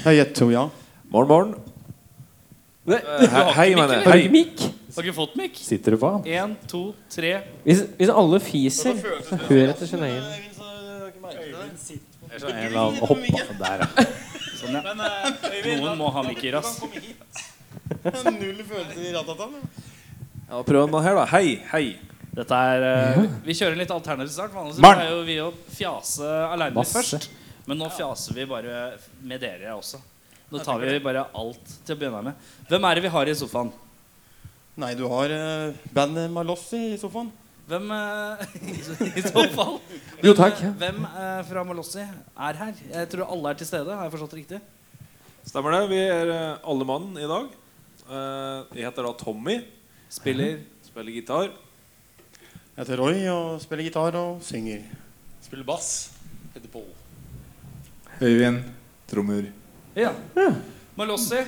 Jeg gjetter ja. Morgen, morgen. Du har Hei, ikke mener mikk, jeg. eller? Har du ikke mikk? Har ikke fått mikk? Sitter du på? Én, to, tre. Hvis, hvis alle fiser, hør etter sin egen. En eller annen hoppa der, ja. Sånn, ja. Noen må ha mikk i rass. Null følelser i ratatan. ja prøv den her, da. Hei, hei. Dette er eh, Vi kjører en litt alternativ start. Vanligvis Marn. pleier jo vi å fjase aleine Masse. først. Men nå fjaser vi bare med dere også. Nå tar vi bare alt til å begynne med. Hvem er det vi har i sofaen? Nei, du har uh, bandet Malossi i sofaen. Hvem uh, I så fall. Jo, takk. Hvem uh, fra Malossi er her? Jeg tror alle er til stede. Har jeg forstått det riktig? Stemmer det. Vi er alle mann i dag. Eh, Jeg heter da Tommy. Spiller Spiller gitar. Jeg heter Roy og spiller gitar og synger. Spiller bass. Heter Pål. Øyvind. Trommer. Ja. Malossi.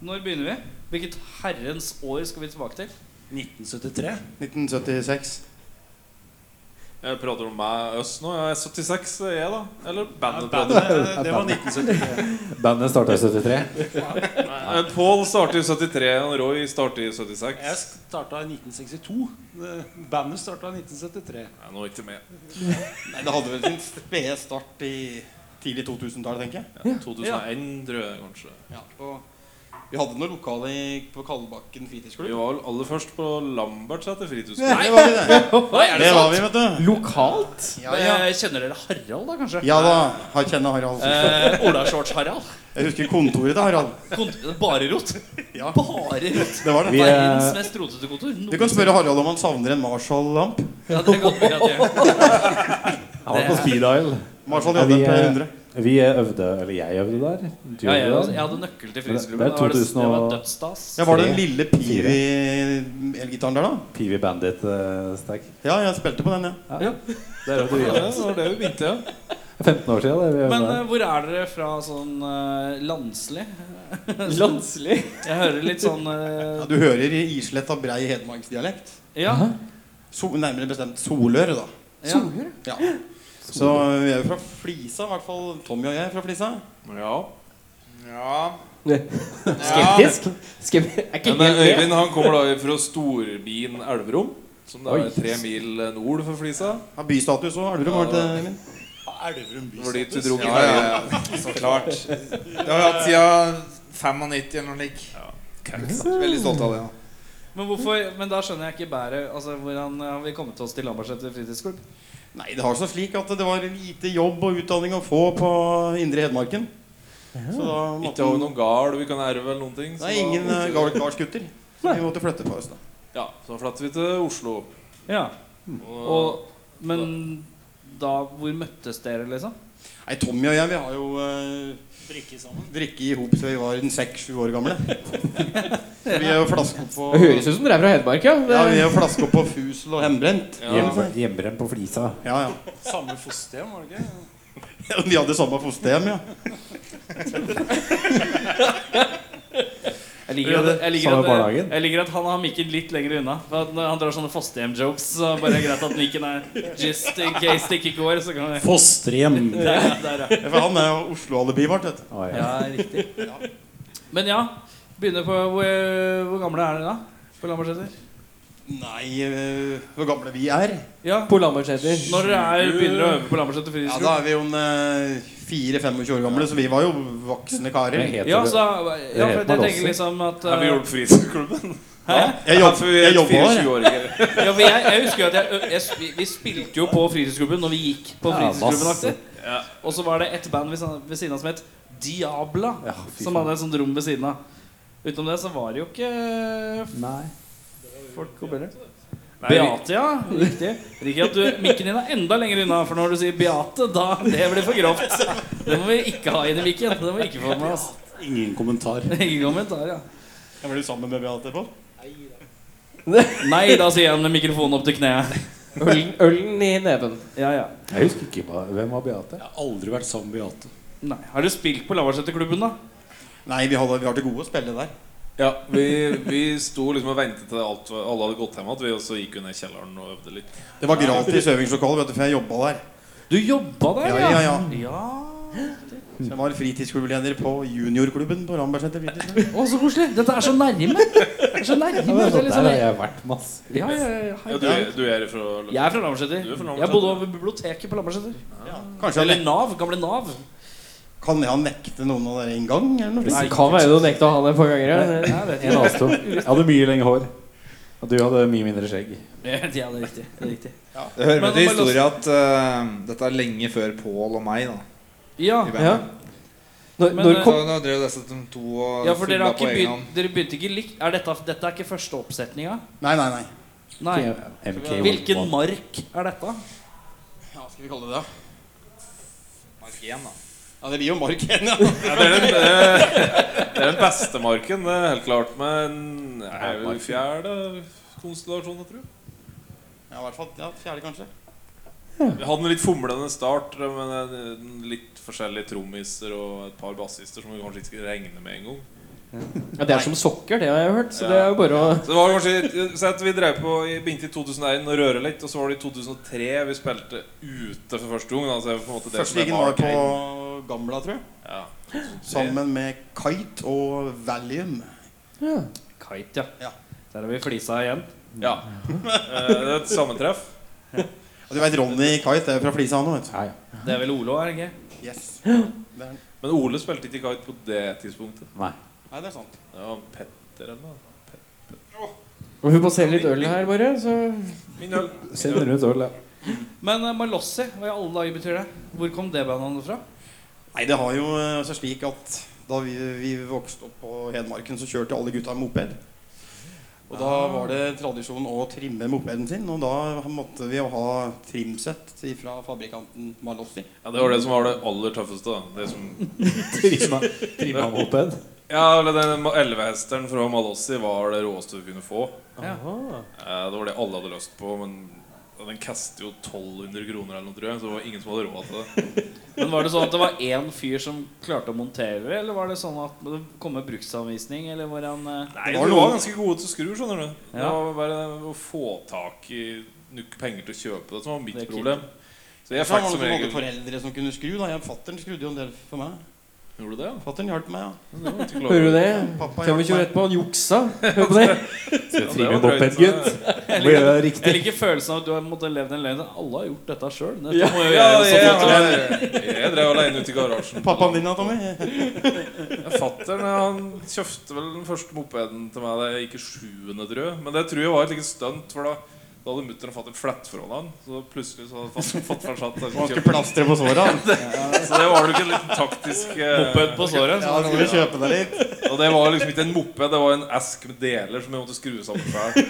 Når begynner vi? Hvilket herrens år skal vi tilbake til? 1973. 1976. Jeg prater om meg øst nå. Jeg er 76, er jeg, da. Eller bandet Bandet, prater. det var 1973. Bandet starta i 73. Eh, Pål starter i 73, og Roy starter i 76. Jeg starta i 1962. Det- Bandet starta i 1973. Jeg er nå ikke med. Nei, Det hadde vel sin spede start i tidlig 2000-tallet, tenker jeg. 2001, tror jeg kanskje. Ja, og vi hadde noe lokale på på fritidsklubb. Vi var aller først på Lambertseter fritidsklubb. Nei, var vi, det. Nei, er det Det var sant? vi, vet du. Lokalt? Ja, ja. Jeg Kjenner dere Harald, da, kanskje? ja da. Jeg kjenner Harald. Eh, Ola Shorts Harald. Jeg husker kontoret til Harald. Kontoret, bare rot. Ja, Bare rot. det var det. Vi, Verdens eh, mest rotete kontor. Du kan spørre Harald om han savner en Marshall-lamp. Ja, det kan du gjøre. Han var på speed dial. Marshall Ja, vi, JP eh, 100. Vi øvde, eller jeg øvde der. Du Ja, jeg, jeg hadde nøkkel til frisklubben fritidsklubben. er Det var, det, 2000 det var dødsstas. Ja, Var det den lille Pivi-elgitaren der, da? PV Bandit-stack. Ja, jeg spilte på den, ja. Ja. Vi. Ja, det var det vi begynte, ja. 15 år siden. Det vi Men eh, hvor er dere fra sånn uh, landslig? Landslig. Jeg hører litt sånn ja eh, du hører islett av brei hedmarksdialekt. Ja. So, nærmere bestemt Solør, da. ja. Ja. Så vi er jo fra Flisa, i hvert fall Tommy og jeg er fra Flisa. ja. Ja. Skeptisk? Skeptisk. er ikke Men eh. Øyvind han kommer da fra storbyen Elverum, som da er tre mil eh, nord for Flisa. Har bystatus òg, Elverum. var det Øyvind? det? Elverum bystatus. dro Ja, ja, ja. Så klart. Det har vi hatt siden 95 eller noe likt. Veldig stolt av det. ja. Men, hvorfor, men da skjønner jeg ikke bæret Altså, Hvordan har vi kommet oss til Lambertseter fritidsklubb? Nei, det har seg slik at det var lite jobb og utdanning å få på Indre Hedmarken. Så da måtte Ikke noen gard vi kan erve eller noen ting. så Nei, ingen vi- gardsgutter. Så vi måtte flytte på oss, da. Ja, så flyttet vi til Oslo. Ja. Og, Og, men da Hvor møttes dere, liksom? Nei, Tommy og jeg vi har jo uh, Drikke sammen. Drikke i hop så vi var seks-sju år gamle. Så vi er jo flaska på Det høres ut som dere er fra Hedmark, ja. Ja, vi er jo flaska på fusel og hjemmebrent. ja, Hjemmebrent på Flisa. Ja, ja. Samme fosterhjem, var det ikke? Ja, Vi hadde samme fosterhjem, ja. Jeg liker, at, jeg, liker at, jeg liker at han har mikken litt lenger unna. For at når han drar sånne fosterhjem-jokes, så bare er greit at mikken er just in case det ikke går. Så kan jeg... Fosterhjem. der, ja, der, ja. Ja, For han er jo Oslo-alibiet vårt. vet du. Å, ja. ja, riktig. Men ja, begynner på Hvor, hvor gamle er dere da? På Lambertseter? Nei, øh, hvor gamle vi er? Ja, På Lambertseter. Når dere er, begynner å øve på Lambertseter Ja, Da er vi jo en uh, 4-25 år gamle, så vi var jo voksne karer. Ja, så, ja, for det jeg tenker også. liksom at Har vi eh, gjort fritidsklubben? Hæ? Jeg, jobb, jeg jobba. 24-åringer. Ja, for jeg, jeg husker jo at jeg, jeg, vi- Vi spilte jo på fritidsklubben når vi gikk på fritidsklubben. Ja. Og så var det et band ved, ved siden av som het Diabla. Ja, som hadde et sånt rom ved siden av. Utenom det så var det jo ikke Nei. folk og bøller. Nei, Beate, ja. Riktig. Riktig at du, Mikken din er enda lenger unna, for når du sier Beate, da Det blir for grovt. Det må vi ikke ha inn i mikken. Det må vi ikke få med oss. Ingen kommentar. Ingen kommentar, ja. Jeg ble du sammen med Beate på? Nei, da sier jeg med mikrofonen opp til kneet. Ølen, ølen i neven. Ja, ja. Jeg husker ikke hva, hvem var Beate. Jeg har aldri vært sammen med Beate. Nei. Har du spilt på Lavarseterklubben, da? Nei, vi, har, vi har til gode å spille der. Ja, vi, vi sto liksom og ventet til alt, alle hadde gått hjem igjen. Og så gikk vi ned i kjelleren og øvde litt. Det var gratis øvingslokale, vet du, for jeg jobba der. Du jobba der, Ja, ja, ja. ja. Så jeg var fritidsklubbleder på juniorklubben på Rambergseter fritidsklubb. Å, så koselig. Dette er så nærme. Det er så nærme. Det er Der liksom, har jeg vært masse. ja, ja, ja, Ja, ja. du, er- du er fra Jeg er fra Lambertseter. Er Jeg bodde over biblioteket på Lambertseter. Jeg Eller Nav. Gamle Nav. Kan jeg ha nektet noen av dere en gang? Nei, Det kan være du nekta å ha det et par ganger. ja. Jeg En av oss to. Jeg hadde mye lengre hår. Og du hadde mye mindre skjegg. Ja, det er riktig. Det er riktig. Det hører med til historien at uh, dette er lenge før Pål og meg. da Ja, Ja. Når, Men, når eh, kom Så nå drev disse to og ja for dere, på ikke egen hånd. dere begynte ikke likt er dette, dette er ikke første oppsetninga? Nei, nei, nei. Nei. Hvilken mark er dette? Ja, skal vi kalle det det? Mark 1, da. Ja, det blir jo mark igjen, ja. Ja, det, er den, det, er, det er den beste marken, det er helt klart. Men det er jo fjerde konstellasjon, jeg tror. Ja, i hvert fall ja, fjerde, kanskje. Vi hadde en litt fomlende start med litt forskjellige trommiser og et par bassister som vi kanskje ikke skulle regne med en gang. ja, det er som sokker, det har jeg hørt. Så det er jo bare å Så det var kanskje Så at Vi drev på i begynte i 2001 og røre litt, og så var det i 2003 vi spilte ute for første gang. Altså, så det på en måte det Første gangen var på Barcade. Gamla, tror jeg. Ja. Sammen med Kite og Valium. ja. Kite, ja. Ja. Der har vi flisa igjen. ja. Eh, Det er et sammentreff. Og du vet Ronny Kite er jo fra Flisa, han òg, vet du. Ja, ja. Det er vel Olo, er det ikke? Yes. Men Ole spilte ikke kite på det tidspunktet. Nei. nei, det er sant. Det var Petter eller noe. Og vi passerer litt øl her, bare. Så Min øl. Se det rundt øl, ja. Men uh, Malossi, hva i alle dager betyr det? Hvor kom det bandet fra? Nei, det har jo eh, altså slik at da vi, vi vokste opp på Hedmarken, så kjørte alle gutta moped. Og da var det tradisjon å trimme mopeden sin, og da måtte vi jo ha trimsett fra fabrikanten Malossi. Ja, Det var det som var det aller tøffeste. da. Det som Trimma, trimma moped. Ja, eller den 11-hesteren fra Malossi var det råeste du kunne få. Ja. Eh, Det var det alle hadde lyst på, men den kaster jo 1200 kroner eller noe, tror jeg. Så det var ingen som hadde råd til det. Men Var det sånn at det var én fyr som klarte å montere eller var det sånn at det kom med bruksanvisning, eller var han eh, Nei, Det var Du var ganske gode til å skru, skjønner du. Det var bare å få tak i nok penger til å kjøpe det som var mitt Det problem. Så jeg fikk som regel foreldre som kunne skru. da jeg Fattern skrudde jo en del for meg. Gjorde du det? ja? Fattern hjalp meg, ja. Det var ikke klar Hører du det? Pappa 25 hjalp meg. på han juksa. Hør på det. Skal Ja, vi drøyt, moped, så- gutt? Jeg liker, jeg liker følelsen av at du har måttet leve en løgnen. Alle har gjort dette sjøl. Dette Ja. må jo Ja, gjøre Ja, jeg, fort. jeg, jeg drev aleine ute i garasjen. Pappaen din, da, Tommy? Ja, Fatteren han kjøpte vel den første mopeden til meg da jeg gikk i sjuende, tror jeg. Men det tror jeg var et lite stunt, for da, da hadde mutter'n fått en flett fra han. Så plutselig så hadde han fått fortsatt Han Man skulle plastre på såra. Så det var jo ikke en liten taktisk eh, Moped på såret. Ja, han skulle kjøpe deg litt. Og det var liksom ikke en moped, det var en esk med deler som jeg måtte skru sammen sjøl.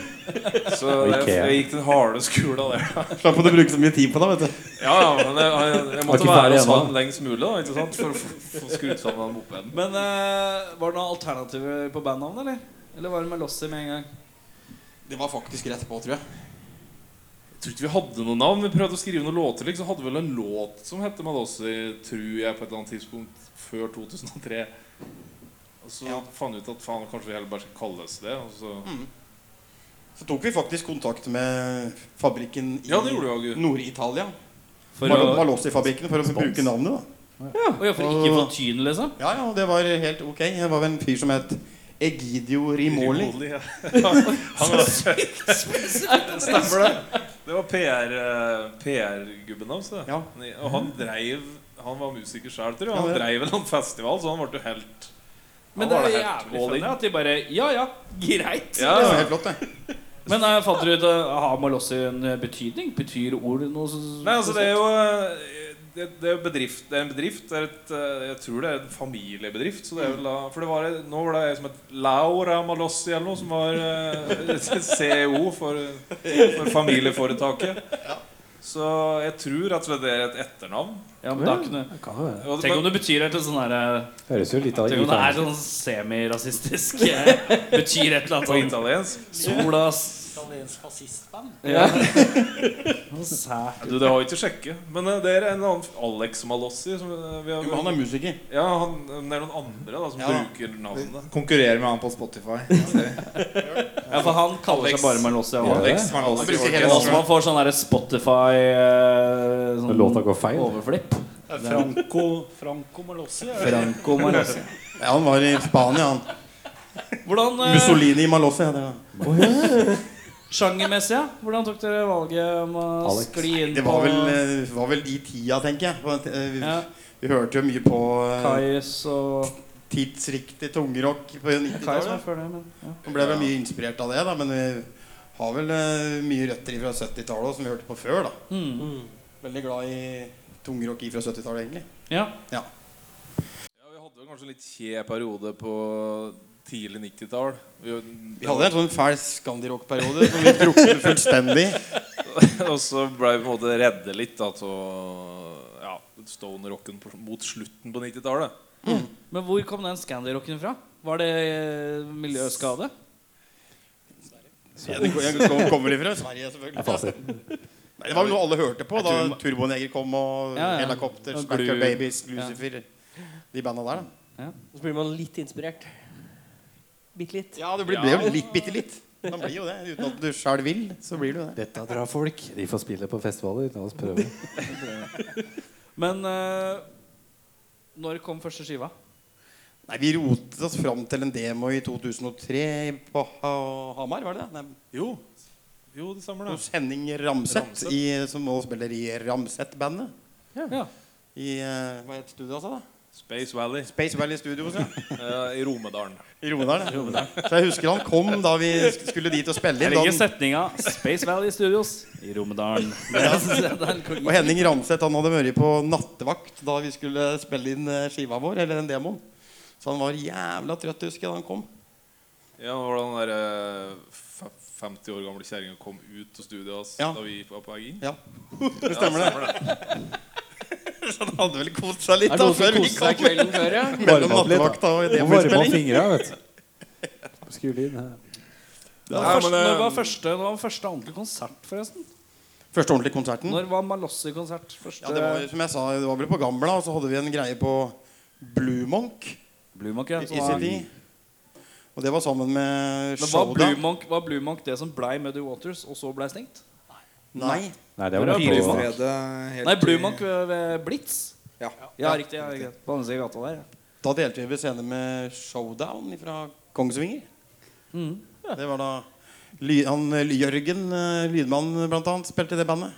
Så jeg, Ikea. jeg gikk den harde skula der. Slapp å bruke så mye tid på det, vet du. Ja, ja, men jeg, jeg, jeg måtte ikke være hos ennå. han lengst mulig da, ikke sant? for å få- få skrudd sammen den mopeden. Men eh, var det noen alternativer på bandnavnet, eller? Eller var det Melossi med en gang? Det var faktisk rett på, tror jeg. Tror ikke vi hadde noe navn. Vi prøvde å skrive noen låter. Liksom. Så hadde vi vel en låt som het Madossi, tror jeg, på et eller annet tidspunkt før 2003. Og så Ja. fant vi ut at faen, kanskje vi heller bare skal kalles det. Og så Så tok vi faktisk kontakt med fabrikken i Ja. Nord-Italia. Malossi-fabrikken for å bruke navnet. da Ja, ja, for ikke få tyn, liksom? Ja, ja, det var helt ok. Det var en fyr som het Egidio Rimoli. Rimoli, ja. Han var Stemmer det. Det var PR-gubben PR-gubben hans. det. Ja. Og han dreiv Han var musiker sjøl, tror jeg. Han dreiv en festival, så han ble jo helt Men det er jævlig funny at de bare Ja ja, greit. Ja, Det var helt flott, det. Men uh, fant du ut uh, Har Malossi en betydning? Betyr ord noe så Nei, altså det er jo eh, det, det, er bedrift, det er en bedrift. Det er et, eh, jeg tror det er en familiebedrift. Så det er vel da, for det var, nå var det ei som het Laura Malossi eller noe, som var eh, CEO for, for familieforetaket. Så jeg tror at det er et etternavn. Ja, men da kunne. Tenk om det betyr et sånn herre Høres jo litt av Tenk om det er sånn semirasistisk eh, Betyr et eller annet sånn. Solas Italiensk fascistband. ja. Du, det har jeg ikke sjekket. Men eh, det er en annen Alex Malossi. Som, eh, vi har, Jo, han er musiker. ja, han, det er noen andre da som Ja. bruker navnet. Konkurrerer med han på Spotify. Ja, for han kaller Alex. seg bare Malossi. Ja, Ja. Alex Malossi. Han bruker hele også man får sånn Spotify eh, sånn låta går feil. overflipp. Franco, Franco Malossi. Franco Malossi. Ja, han var i Spania, han. Hvordan uh... Mussolini i Malossi. Ja, det. Sjangermessig, ja? Hvordan tok dere valget om å Alex. skli inn Det på var vel, eh, var vel i tida, tenker jeg. Eh, Vi, ja, vi hørte jo mye på eh, Kais og tidsriktig tungrock på 90-tallet. før det, men ja. Vi ble vel mye inspirert av det, da, men vi har vel mye røtter fra 70-tallet som vi hørte på før. da Mm. Veldig glad i tungrock fra 70-tallet, egentlig. ja. Ja, Vi hadde jo kanskje en litt kje periode på tidlig 90-tall. Vi, Vi hadde en sånn fæl Scandirock-periode som vi druknet fullstendig. og så ble vi på en måte redde litt av ja, stone-rocken mot slutten på 90-tallet. Men hvor kom den Scandi-rocken fra? Var det eh, miljøskade? Ja, det kom- jeg kom- fra? Sverige, er selvfølgelig. Nei, det var jo noe alle hørte på da Turboneger kom, og Ja, ja. Helikopter, Og Babies, Lucifer. De banda der, da. Og så blir man litt inspirert. Bitte litt. Ja, det blir, ble jo litt, bitte litt. Man blir jo det. Uten at du sjøl vil, så blir du det. Dette drar folk. De får spille på festivaler. La oss prøve. Men uh, når kom første skiva? Nei, Vi rotet oss fram til en demo i 2003 på ha Hamar, var det det? Jo, jo det stemmer det. hos Henning Ramseth. I, som nå spiller i Ramseth-bandet. Ja. I uh, hva het studioet, altså? da? Space Valley Space Valley Studios, ja. eh, i Romedalen. I Romedalen, ja. Så jeg husker han kom da vi skulle dit og spille inn. Jeg han, setninga 'Space Valley Studios' i Romedalen. Det det en og Henning Ramseth han hadde vært på nattevakt da vi skulle spille inn eh, skiva vår, eller den demoen. Så han var jævla trøtt, husker jeg, da han kom. Ja, det var den der eh, 50 år gamle kjerringa kom ut av studiet hans Ja. da vi var på vei inn. Ja, det stemmer det. Så han hadde vel kost seg litt Er da før vi kom. kvelden før, ja? Mellom Varme opp litt, da. nattevakta og opp demoinnspilling. fingra, vet du. Skulle inn her. Når var Nei, første, men, eh, når var første, når var første ordentlige konsert, forresten? Første ordentlige konserten. Når var Malossi-konsert? Ja, det var som jeg sa, det var vel på Gamla, og så hadde vi en greie på Blue Monk Blue Monk, ja. i sin tid. Og det var sammen med Showda. var. Blue, Monk, var Blue Monk det som blei Muddy Waters, og så blei stengt? Nei. Nei, det var på Pilestredet helt Nei, Blue Monk ved, Blitz. Ja. Ja, riktig. Ja, riktig. På andre siden av gata der. Ja. Da delte vi scene med Showdown fra Kongsvinger. Mm. Det var da han, eh, Jørgen, eh, lydmann blant annet, spilte i det bandet.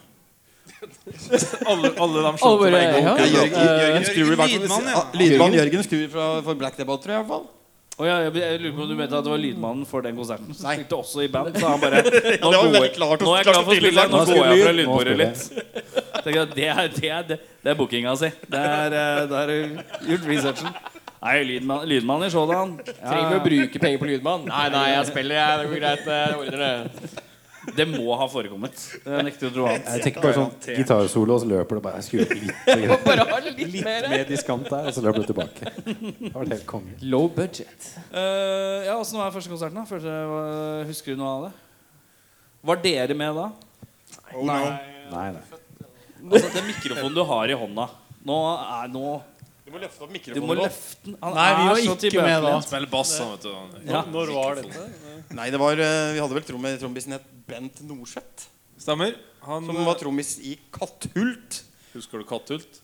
Alle, alle de skjønte det. ja. Ja, Jørgen, Jørgen Jørgen Skrur. Lydmann, ja. Ah, Lydmann Jørgen Skrur fra, for Black Debate, tror jeg. i hvert fall Og jeg, jeg lurer på om du mente at det var lydmannen for den konserten som Nei. spilte også i band. Så han bare Nå, det var veldig klart nå er jeg klar for å spille, nå går jeg fra lyd, lydbordet litt. Jeg, Det er, det er, det, det er bookinga si. Det er, eh, det er gjort researchen. Nei, lydmann, lydmann i showdown. Trenger vi å bruke penger på lydmann? Nei, nei, jeg spiller, jeg. Det går greit. Jeg ordner det. Det må ha forekommet. Jeg nekter å tro annet. Jeg tenker bare sånn gitarsolo, og så løper det bare Jeg litt, litt Bare ha litt mer. mer diskant der, og så løper det tilbake. Det var helt konge. Low budget. Uh, ja, Åssen var første konserten? da? Første, uh, husker du noe av det? Var dere med da? Nei, nei. Altså, Den mikrofonen du har i hånda Nå er nå Du må løfte opp mikrofonen. Du må løfte den. Han Nei, vi var ikke med da. Han Spiller bass, han, vet du. Ja. Når var dette? Nei, det var eh, Vi hadde vel trom, trommisen het Bent Norseth. Stemmer. Han Som var trommis i Katthult. Husker du Katthult?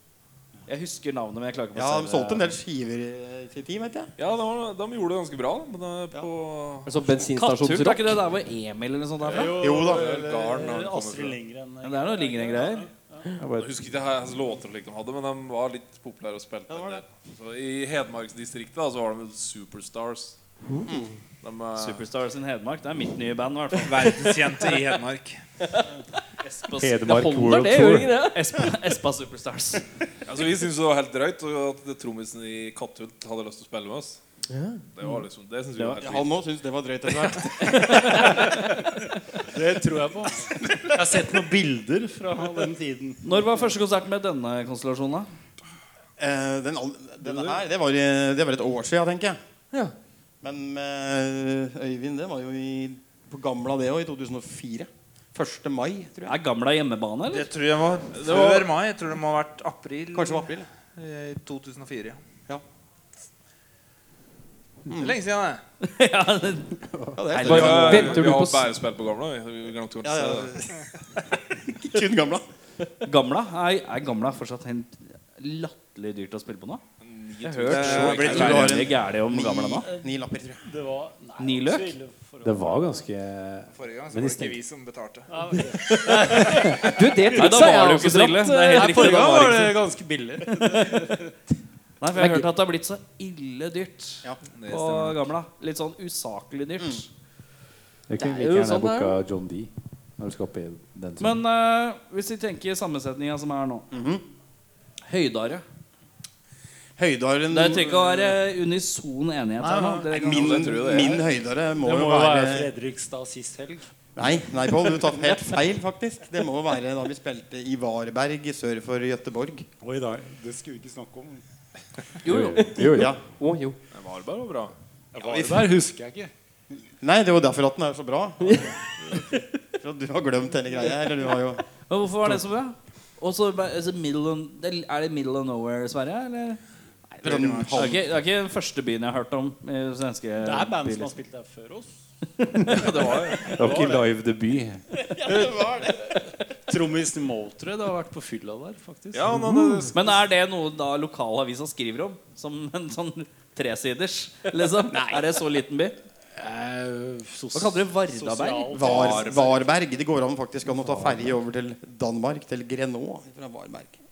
Jeg husker navnet, men jeg klarer ikke Ja, å De solgte en del skiver i sin tid, vet jeg. Ja, de, var, de gjorde det ganske bra. Men det er på Altså Katthult, er bensinstasjonsrock. ikke det der hvor Emil eller noe sånt er fra? Jo da. eller Garden har det Astrid. Lindgren. Men det er noe lignende greier. Jeg husker ikke hans låter de hadde, men de var litt populære og spilte. ja. Så I Hedmarksdistriktet da, så var de Superstars. De, uh... Superstars in Hedmark. Det er mitt nye band, i hvert fall. Verdenskjente i Hedmark. Espas, Det Hedmark holder, World det, Tour. det? Espa, Espa Superstars. Altså, vi syntes det var helt drøyt at det trommisen i Katthult hadde lyst til å spille med oss. Det var liksom, det synes vi var helt Han nå syns det var drøyt etter hvert. Det tror jeg på. Jeg har sett noen bilder fra den tiden. Når var første konsert med denne konstellasjonen? da? Eh, den, denne her, det var, det var et år siden, tenker jeg. Ja. Men med Øyvind, det var jo i, på gamla det òg, i 2004. 1. mai, tror jeg. Er Gamla hjemmebane, eller? Det tror jeg var før mai. Jeg tror det må ha vært april Kanskje det var april. i 2004. Ja. Det er lenge siden, det. ja, det, Ja, det er Vi Bare- har, Venter vi har bare spilt på gamla. Vi Vi glemte å ja, ja. Kun gamla. gamla? Er, er Gamla fortsatt helt latterlig dyrt å spille på nå? Jeg har hørt så er gærent om Gamla nå. Ni lapper, tror jeg. Det var nei, Ni løk? Det var ganske Forrige gang så var det ikke vi som betalte. Du, det trikset det jo ikke så ille. er. Forrige gang var det ganske billig. Nei, for jeg har hørt at det har blitt så ille dyrt Ja. På. Gamla. Litt sånn usaklig dyrt. Jeg kunne like gjerne sånn booka John D. Når du skal opp i den Men uh, hvis vi tenker sammensetninga som er nå Mhm. Høydare. Høydaren Det trenger ikke å være unison enighet her Nei, Min, min høydare må, Det må jo være være Fredrikstad sist helg. Nei, nei Pål, du tar helt feil, faktisk. Det må være da vi spilte i Varberg sør for Gøteborg. Oi da, det skulle vi ikke snakke om. Jo, jo. Jo, jo. Ja. Oh, jo. Det var bra. Varberg husker jeg ikke. Nei, det var derfor at den er så bra. For at du har glemt hele greia. Eller du har jo Men hvorfor var det så bra? Og så ba- altså, Er det middle of nowhere, Sverige? Eller? Nei, Det er, ikke, det er ikke den første byen jeg har hørt om. I svenske Det er band som har spilt der før oss. Det var ikke live-debut. Trommisen i Moultrie det har vært på fylla der, faktisk. Ja, nå, det, Men er det noe da lokalavisa skriver om? Som en sånn tresiders, liksom? Er det så liten by? Eh, sos- Hva kaller du Vardaberg? Var, Varberg. Det går an faktisk an å ta ferje over til Danmark, til Grenaa fra Varberg.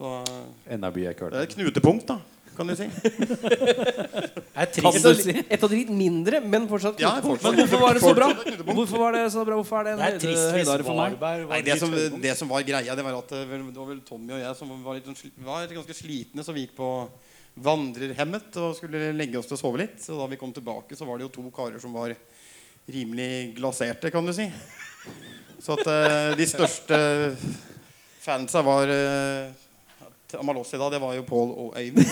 Så Enda by jeg ikke det er et knutepunkt, da, kan du si. Er Kan trist. av, si? et av de litt mindre, men fortsatt Ja. Men hvorfor var det så bra? Hvorfor var det så bra? Hvorfor er det Det er en trist høydare for meg? Nei, det, som, det som var greia, det var at det vel- var vel Tommy og jeg som var, litt, sånn var ganske slitne, så vi gikk på vandrerhemmet og skulle legge oss til å sove litt. Så da vi kom tilbake, så var det jo to karer som var rimelig glaserte, kan du si. Så at eh, de største fansa var uh, Amalossi da, det var jo Pål og Øyvind.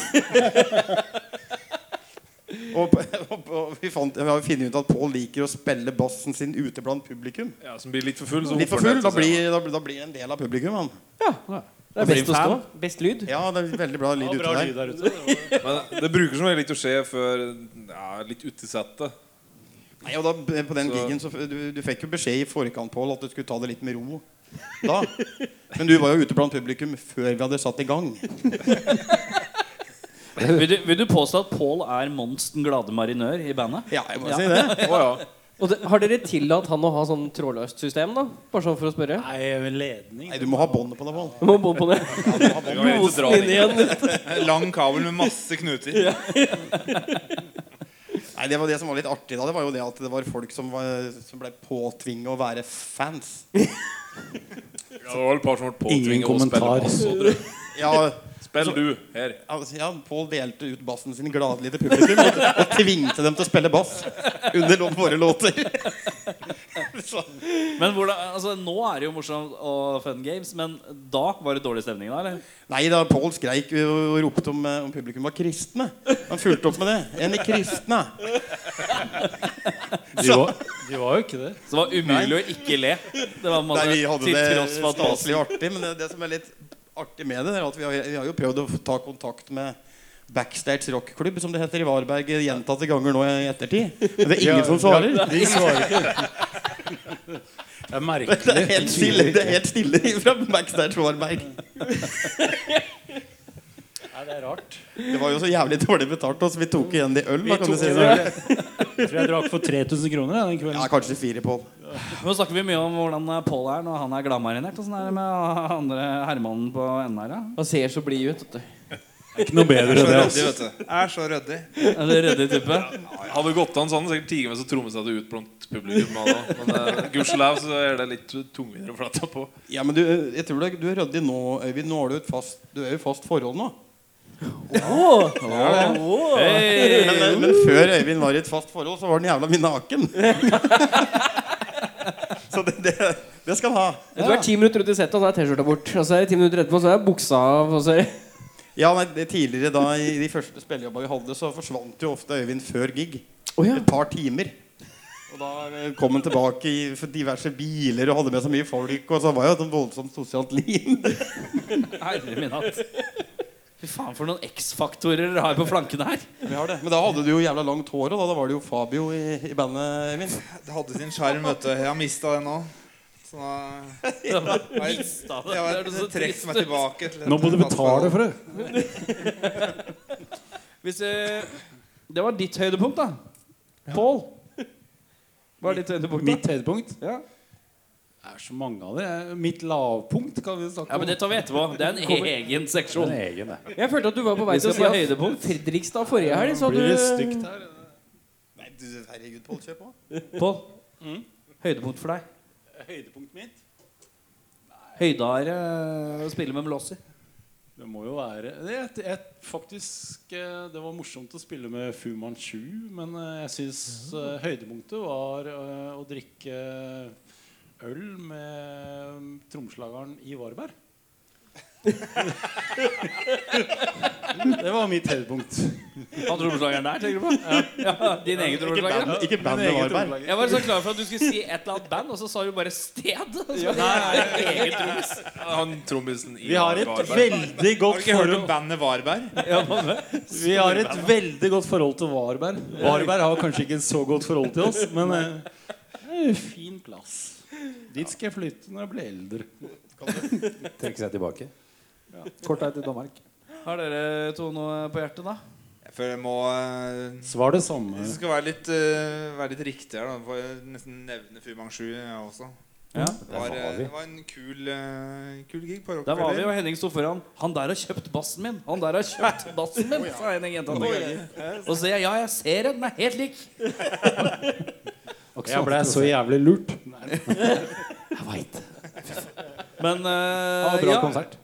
og, og, og vi, fant, vi har jo funnet ut at Pål liker å spille bassen sin ute blant publikum. ja, som blir litt for full. Så Litt for full, da blir, da, da blir en del av publikum. Han. Det er best å stå. Best lyd. Ja, det er veldig bra lyd Ja, ute der. lyd der ute. Det Men det bruker som regel ikke å skje før ja, litt uti settet. Nei, og da, på den Så- gigen så du, du fikk jo beskjed i forkant Pål at du skulle ta det litt med ro. Da. Men du var jo ute blant publikum før vi hadde satt i gang. Vil du, vil du påstå at Pål er Mons den glade marinør i bandet? Ja, jeg må si det. Å ja. Og det, har dere tillatt han å ha sånn trådløst system, da? Bare sånn for å spørre? Nei, ledning. Nei, du må ha båndet på deg, Pål. Du må bo på det. Ikke Inn igjen. Lang kabel med masse knuter. Nei, det var det som var litt artig da. Det var jo det at det var folk som, var, som ble påtvinget å være fans. Ja, det var et par som ble Ingen påtvinget å spille kommentar. bass. og dere- Ja, Spill du her. altså, ja Pål delte ut bassen sin gladelig til publikum og, og tvingte dem til å spille bass under lå- våre låter. Men hvordan, altså Nå er det jo morsomt og fun games, men da var det dårlig stemning da? eller? nei da, Pål skreik og ropte om, eh, om publikum var kristne. Han fulgte opp med det. En i kristne. De var, de var jo ikke det. Så det var umulig å ikke le. Det var masse, Nei, vi hadde det staselig artig. Men det, det som er litt artig med det, er at vi har, vi har jo prøvd å ta kontakt med Backstage rockklubb, som det heter i Varberg, gjentatte ganger nå i ettertid. Men det er ingen som svarer. De svarer ikke. Det er merkelig. Det er helt stille, det er helt stille fra Backstage Varberg. Nei, det er rart. Det var jo så jævlig dårlig betalt, så vi tok igjen de øl. Da, kan du tok si. Jeg tror jeg drakk for 3000 kroner ja, den kvelden. Ja, kanskje fire, Pål. Nå snakker vi mye om hvordan Pål er når han er gladmarinert. Åssen er det med andre herremannen på NR? her? Han ser så blid ut. vet du. Ikke noe bedre enn det. Altså. Er så ryddig. Er det ryddig type? Hadde det gått an sånn, sikkert tiget med så seg ut blant publikum. av. Men uh, gudskjelov så er det litt tungvint å flette på. Ja, men du, jeg tror det, du er ryddig nå, Øyvind. Nå har du et fast, du er jo fast forhold nå. Hey. Men, men før Øyvind var i et fast forhold, så var han jævla mye naken. så det, det, det skal han ha. Du er ti minutter ut i settet, og så er T-skjorta bort. Og så er det ti minutter etterpå, så er buksa av. Og så er Ja, nei, det, Tidligere da i de første spillejobbene vi hadde, så forsvant jo ofte Øyvind før gig. Oh, ja. Et par timer. Og da eh, kom han tilbake i diverse biler og hadde med så mye folk. Og så var jo et voldsomt sosialt liv. Herre min hatt. Fy faen, for noen X-faktorer dere har på flankene her. Vi har det. Men da hadde du jo jævla langt hår, og da, da var det jo Fabio i, i bandet, Min. Det hadde sin sjarm, vet du. Jeg har mista det nå. Så da har jeg, har Det er meg tilbake. Til Nå må du betale for det. Hvis eh, Det var ditt høydepunkt, da. Pål. Hva er ditt høydepunkt? Mitt høydepunkt? Ja. Det er så mange av det. Mitt lavpunkt kan vi snakke ja, men Det tar vi etterpå. Det er en egen seksjon. en egen. Jeg følte at du var på vei til å si høydepunkt. Fredrikstad forrige helg, sa det stygt her? Nei, du, herregud, Pål, kjør på. Pål. Mm. Høydepunkt for deg? Høydepunkt mitt? Høydare å spille med Melossi. Det må jo være det, jeg, jeg, Faktisk eh, Det var morsomt å spille med Fu Manchu, men eh, jeg syns ja. høydepunktet var eh, å drikke øl med trommeslageren i Varberg. det var mitt høydepunkt. Han trommeslageren der, tenker du på? Ja, din egen trommeslager? ikke bandet Varberg. Jeg var så klar for at du skulle si et eller annet band, og så sa du bare sted. Ja. nei, egen trommis. Han trommisen i Vi har et Varberg. veldig Har godt du ikke hørt om forhold bandet Varberg? Vi har et veldig godt forhold til Varberg. Varberg har kanskje ikke et så godt forhold til oss, men eh, det er jo fin plass. Dit skal jeg flytte når jeg blir eldre. Trekke seg tilbake. Kort vei til Danmark. Har dere to noe på hjertet, da? Jeg føler jeg må eh, Svar det samme. Jeg det skal være litt, eh, være litt riktig her, da får jeg nesten nevne Fu Manchu jeg også. Ja. Det var, eh, det var en kul, eh, kul gig på Der var vi, og Henning sto foran. 'Han der har kjøpt bassen min!' Han der har kjøpt bassen min sa Henning gjentatte ganger. Og så sier jeg 'ja, jeg ser den. Den er helt lik'. Jeg ble så jævlig lurt. Jeg veit. Men uh, Ja, bra ja, konsert.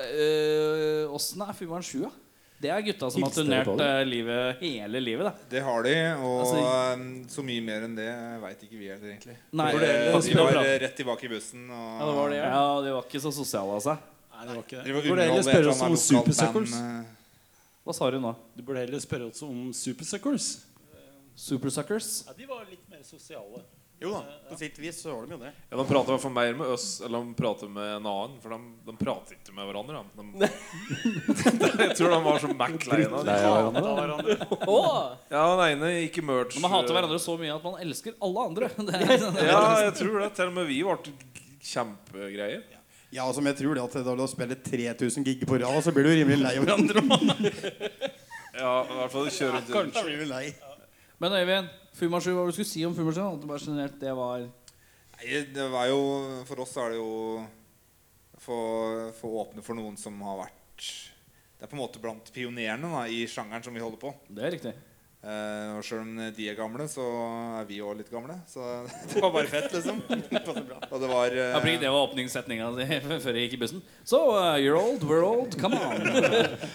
eh, er Fumaren 7, da? Det er gutta som har turnert eh, livet hele livet, da. Det har de, og Altså, eh, så mye mer enn det veit ikke vi heller, egentlig. Nei, det- det, det- de var rett tilbake i bussen. Og, Ja, det var det, ja. Ja, de var ikke så sosiale av seg. Nei, det var ikke De det. var Du burde heller spørre oss om Supersuckers. Hva sa du nå? Du burde heller spørre oss om Supersuckers. Supersuckers? Ja, de var litt mer sosiale. Jo da, på sitt vis så var de jo det. Ja, De prater i hvert fall mer med oss eller de prater med en annen. For de, de prater ikke med hverandre. De, jeg tror de var så Mac-leina. Det er hverandre. Ja, den ene gikk i merch. Men man hater hverandre så mye at man elsker alle andre. Det er, sånn- Ja, jeg tror det. Til og med vi ble kjempegreier. Ja, altså, men jeg tror det at da du spiller 3000 gig på rad, så blir du rimelig lei av hverandre. Ja, i hvert fall du rundt Kanskje blir du lei. Men Øyvind, Fumasju, hva var det du skulle si om Fumasju? At du bare generelt, det var Nei, det var jo For oss er det jo få, få åpne for noen som har vært Det er på en måte blant pionerene da, i sjangeren som vi holder på. Det er riktig. Eh, og Sjøl om de er gamle, så er vi òg litt gamle. Så det var bare fett, liksom. og det var eh, Jeg det var åpningssetninga di før jeg gikk i bussen. So, uh, you're old, we're old, come on.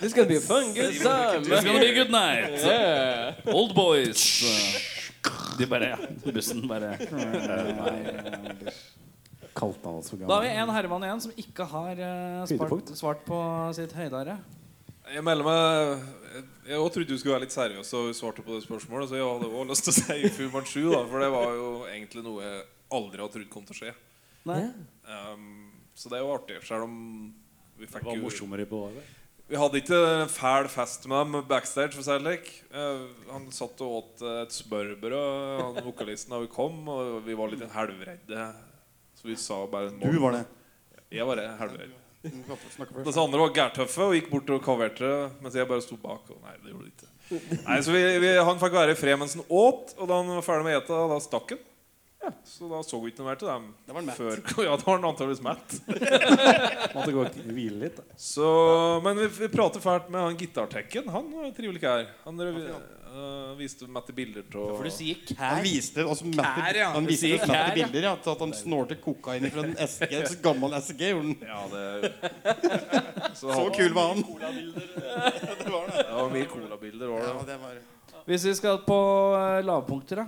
This gonna be a fun, good time. It's gonna be a good night. Yeah. Old boys. De bare ja, Bussen bare Kalte han oss for Da har vi en herremann igjen som ikke har eh, svart, Høydepunkt. svart på sitt høydare. Jeg melder meg Jeg, også trodde du skulle være litt seriøs og svarte på det spørsmålet. Så jeg hadde også lyst til å si Fu Manchu, da, for det var jo egentlig noe jeg aldri hadde trodd kom til å skje. Nei. Um, så det er jo artig, selv om vi Det var jo morsommere på Varberg. Vi hadde ikke en fæl fest med dem backstage. for det slik. Eh, han satt og åt eh, et smørbrød, han vokalisten, da vi kom. Og vi var litt halvredde. Så vi sa bare Du var det. Jeg var halvredd. Snakke Mens andre var gærtøffe og gikk bort og kaverte, mens jeg bare sto bak. Og nei, det gjorde de ikke. Nei, så vi, vi, Han fikk være i fred mens han åt, og da han var ferdig med å ete, da stakk han. Så da så vi ikke noe mer til dem Det var før. Ja, da var han antakeligvis Matt. Måtte gå og hvile litt. da. Så, men vi, vi prater fælt med han gitartekken. Han var en trivelig kær. Han øh, viste Matti bilder av For du sier Han viste altså, Matt, Kær, ja. han Du viste sier oss kær, ja. bilder ja, til at han snorte kokain fra en SG, en gammel SG. gjorde han. Ja, det Så, Så han- kul var han. Det var mye colabilder. var Ja, det. det var... Hvis vi skal på eh, lavpunkter, da.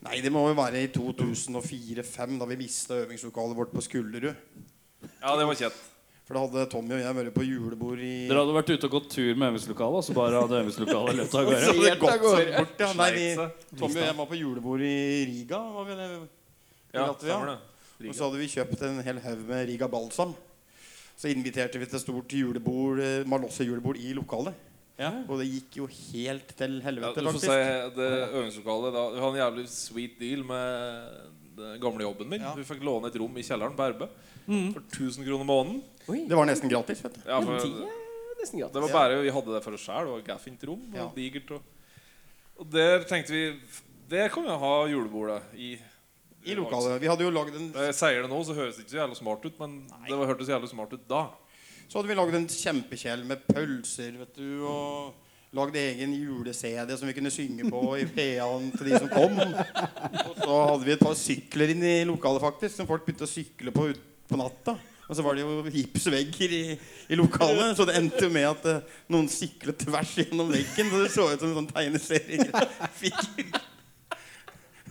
Nei, det må jo være i 2004-2005, da vi mista øvingslokalet vårt på Skullerud. Ja, det var kjent. For da hadde Tommy og jeg vært på julebord i Dere hadde vært ute og gått tur med øvingslokalet, og så bare hadde øvingslokalet løpt av Så gårde? bort, ja. Nei, vi, Tommy og jeg var på julebord i Riga. Var vi det? Ja, Latvia. Og så hadde vi kjøpt en hel haug med Riga balsam. Så inviterte vi til stort julebord, eh, Malosse-julebord i lokalet. Ja. Og det gikk jo helt til Ja, helvete, du får faktisk. si det øvingslokalet da, Vi har en jævlig sweet deal med den gamle jobben min. Ja. Vi fikk låne et rom i kjelleren på RB Mm. for 1000 kroner måneden. Det var nesten gratis, vet du. Ja, for, Det nesten gratis. det var bare Vi hadde det for oss sjøl. Det var gaffint rom og Ja. digert. Og, og der tenkte vi Det kan vi ha julebordet i. I lokalet. Vi hadde jo lagd en jeg sier det nå, så høres det ikke så jævlig smart ut, men det var, hørtes jævlig smart ut da. Så hadde vi lagd en kjempekjell med pølser, vet du, og lagd egen jule-CD som vi kunne synge på i PA-en til de som kom. Og så hadde vi et par sykler inn i lokalet, faktisk, som folk begynte å sykle på ut på natta. Og så var det jo gipsvegger i, i lokalet, så det endte jo med at uh, noen syklet tvers gjennom veggen. Så det så ut som en sånn tegneseriefigur.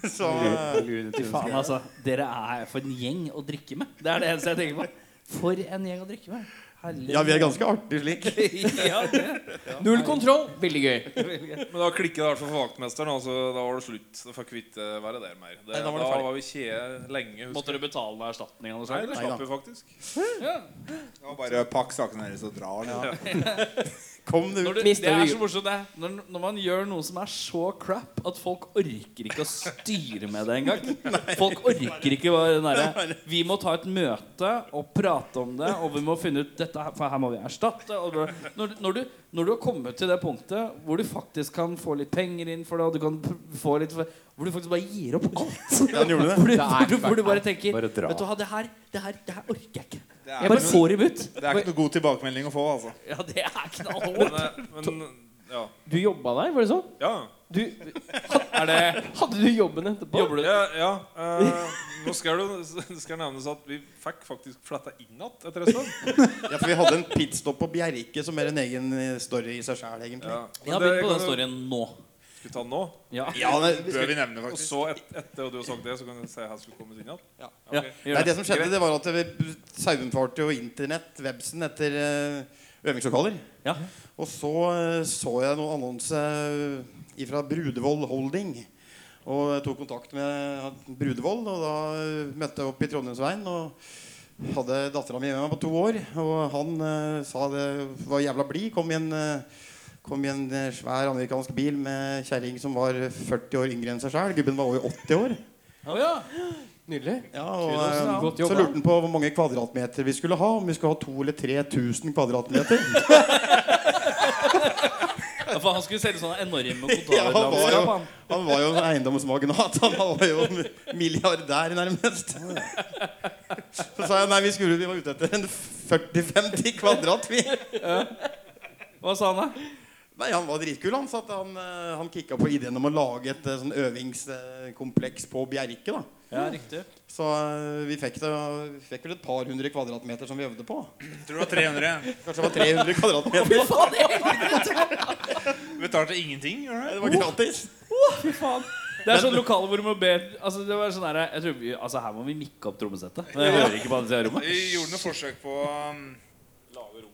Så uh, faen, altså. Dere er for en gjeng å drikke med. Det er det eneste jeg tenker på. For en gjeng å drikke med. Herlig. ja, vi er ganske artige slik. ja. Null kontroll. Veldig gøy. Men da klikket det i hvert fall for vaktmesteren. Altså, da var det slutt. Da fikk vi ikke være der mer. Det, Nei, da da, var det ferdig. var vi kjede lenge. husker Måtte du betale erstatning? av Nei, det eller? slapp vi faktisk. Det var bare pakk sakene deres og dra. eller? Kom du. Når du, det er så morsomt det når, når man gjør noe som er så crap at folk orker ikke å styre med det engang. Folk orker ikke den derre Vi må ta et møte og prate om det, og vi må finne ut dette her, for her må vi erstatte. Og når, når, du, når du har kommet til det punktet hvor du faktisk kan få litt penger inn for det, og du kan få litt Hvor du faktisk bare gir opp alt. Ja, det. Hvor du, hvor du, hvor du bare tenker Bare. Vet du hva, det her, det her, det her orker jeg ikke. Jeg er, bare ikke noe, får det er ikke noe god tilbakemelding å få, altså. Ja, det er knallhardt. Men, men ja. Du jobba der, var det sånn? ja. Du, Er det hadde du jobben etterpå? Jobber du Ja, ja eh, nå skal det, det skal nevnes at vi fikk faktisk fletta inn igjen etter en stund. Ja, for vi hadde en pitstop på Bjerke som er en egen eh, story i seg sjæl, egentlig. Ja. Jeg har det begynt på den kan jo- storyen nå. Skal vi ta den nå? Ja. Ja, det vi Bør vi nevne, faktisk. Og så et, etter at du har sagt det, så kan du si at jeg skulle komme inn igjen? Ja. Okay. Ja, nei, det som skjedde, det var at vi saumfarte jo internett, websen, etter uh, øvingslokaler. Ja. Og så uh, så jeg noen annonse fra Brudevoll Holding. Og jeg tok kontakt med Brudevoll, og da eh, møtte jeg opp i Trondheimsveien. Og hadde dattera mi med meg på to år. Og han uh, sa det var jævla blid. Kom i en eh, Kom i en eh, svær amerikansk bil med kjerring som var 40 år yngre enn seg sjøl. Gubben var over 80 år. Oh, ja. Nydelig. Ja, og, Kudos, ja. så lurte han på hvor mange kvadratmeter vi skulle ha. Om vi skulle ha to eller 3000 kvadratmeter. Ja, For han skulle selge sånne enorme Ja, han var jo- kontorlandskap. han. Han var jo en eiendomsmagnat. Han var jo milliardær, nærmest. Så sa jeg nei, vi skulle vi var ute etter en 40-50 kvadrat. Vi. Hva sa han da? Nei, Han var dritkul. Han satt, han, eh, han kicka på ideen om å lage et eh, sånn øvingskompleks på Bjerke. da Ja, riktig. Så eh, vi fikk, det, vi fikk vel et par hundre kvadratmeter som vi øvde på. Jeg tror det var 300. Kanskje det var 300 kvadratmeter. Betalte ingenting, gjør Det du det? var gratis. Fy faen. Det er sånn lokale hvor du må be Altså det var sånn her, jeg tror vi, altså Her må vi mikke opp trommesettet. Jeg hører ikke på av rommet. Vi gjorde noe forsøk på um, Lagde rommet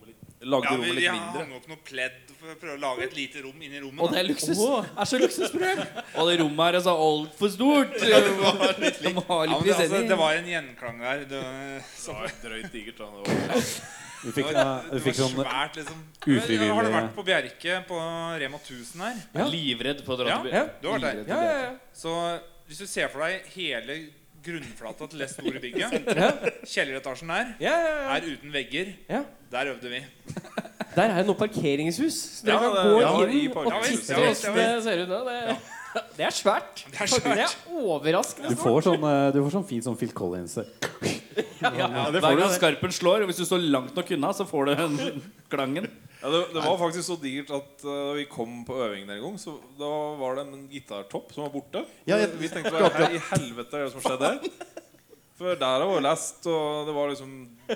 litt, ja, vi, rommet litt mindre. hang opp noe pledd for å prøve å lage et lite rom inni rommet. Og det er luksus. er så luksusproblem. Og det rommet her er så altfor stort. Det må litt, Ja, litt men det, altså, det var en gjenklang der. Det, Det var drøyt digert. da. Det var, Vi fikk, det var fikk sånn svært, liksom. ufrivillig- Har du vært på Bjerke, på Rema 1000 her? Ja. Livredd på å dra Ja, til ja. Du har vært der. Ja, ja, ja. Så hvis du ser for deg hele grunnflata til det store bygget, kjelleretasjen der, ja, ja, ja. er uten vegger. Ja. Der øvde vi. Der er det noe parkeringshus. Så dere Ja, kan det- gå ja, inn og titte Ja, visst, ja, hvordan det ser ut. da. Det, Det er svært. Det er svært. Det er overraskende Du får sånn, eh, du får sånn fint sånn Phil Collins. Hver gang skarpen slår, og hvis du står langt nok unna, så får du den klangen. Ja, det, det var faktisk så digert at uh, vi kom på øvingen en gang, så da var det en gitartopp som var borte. Ja, jeg- vi tenkte hva i helvete er det som skjedde her? For der var vi lest, og det var liksom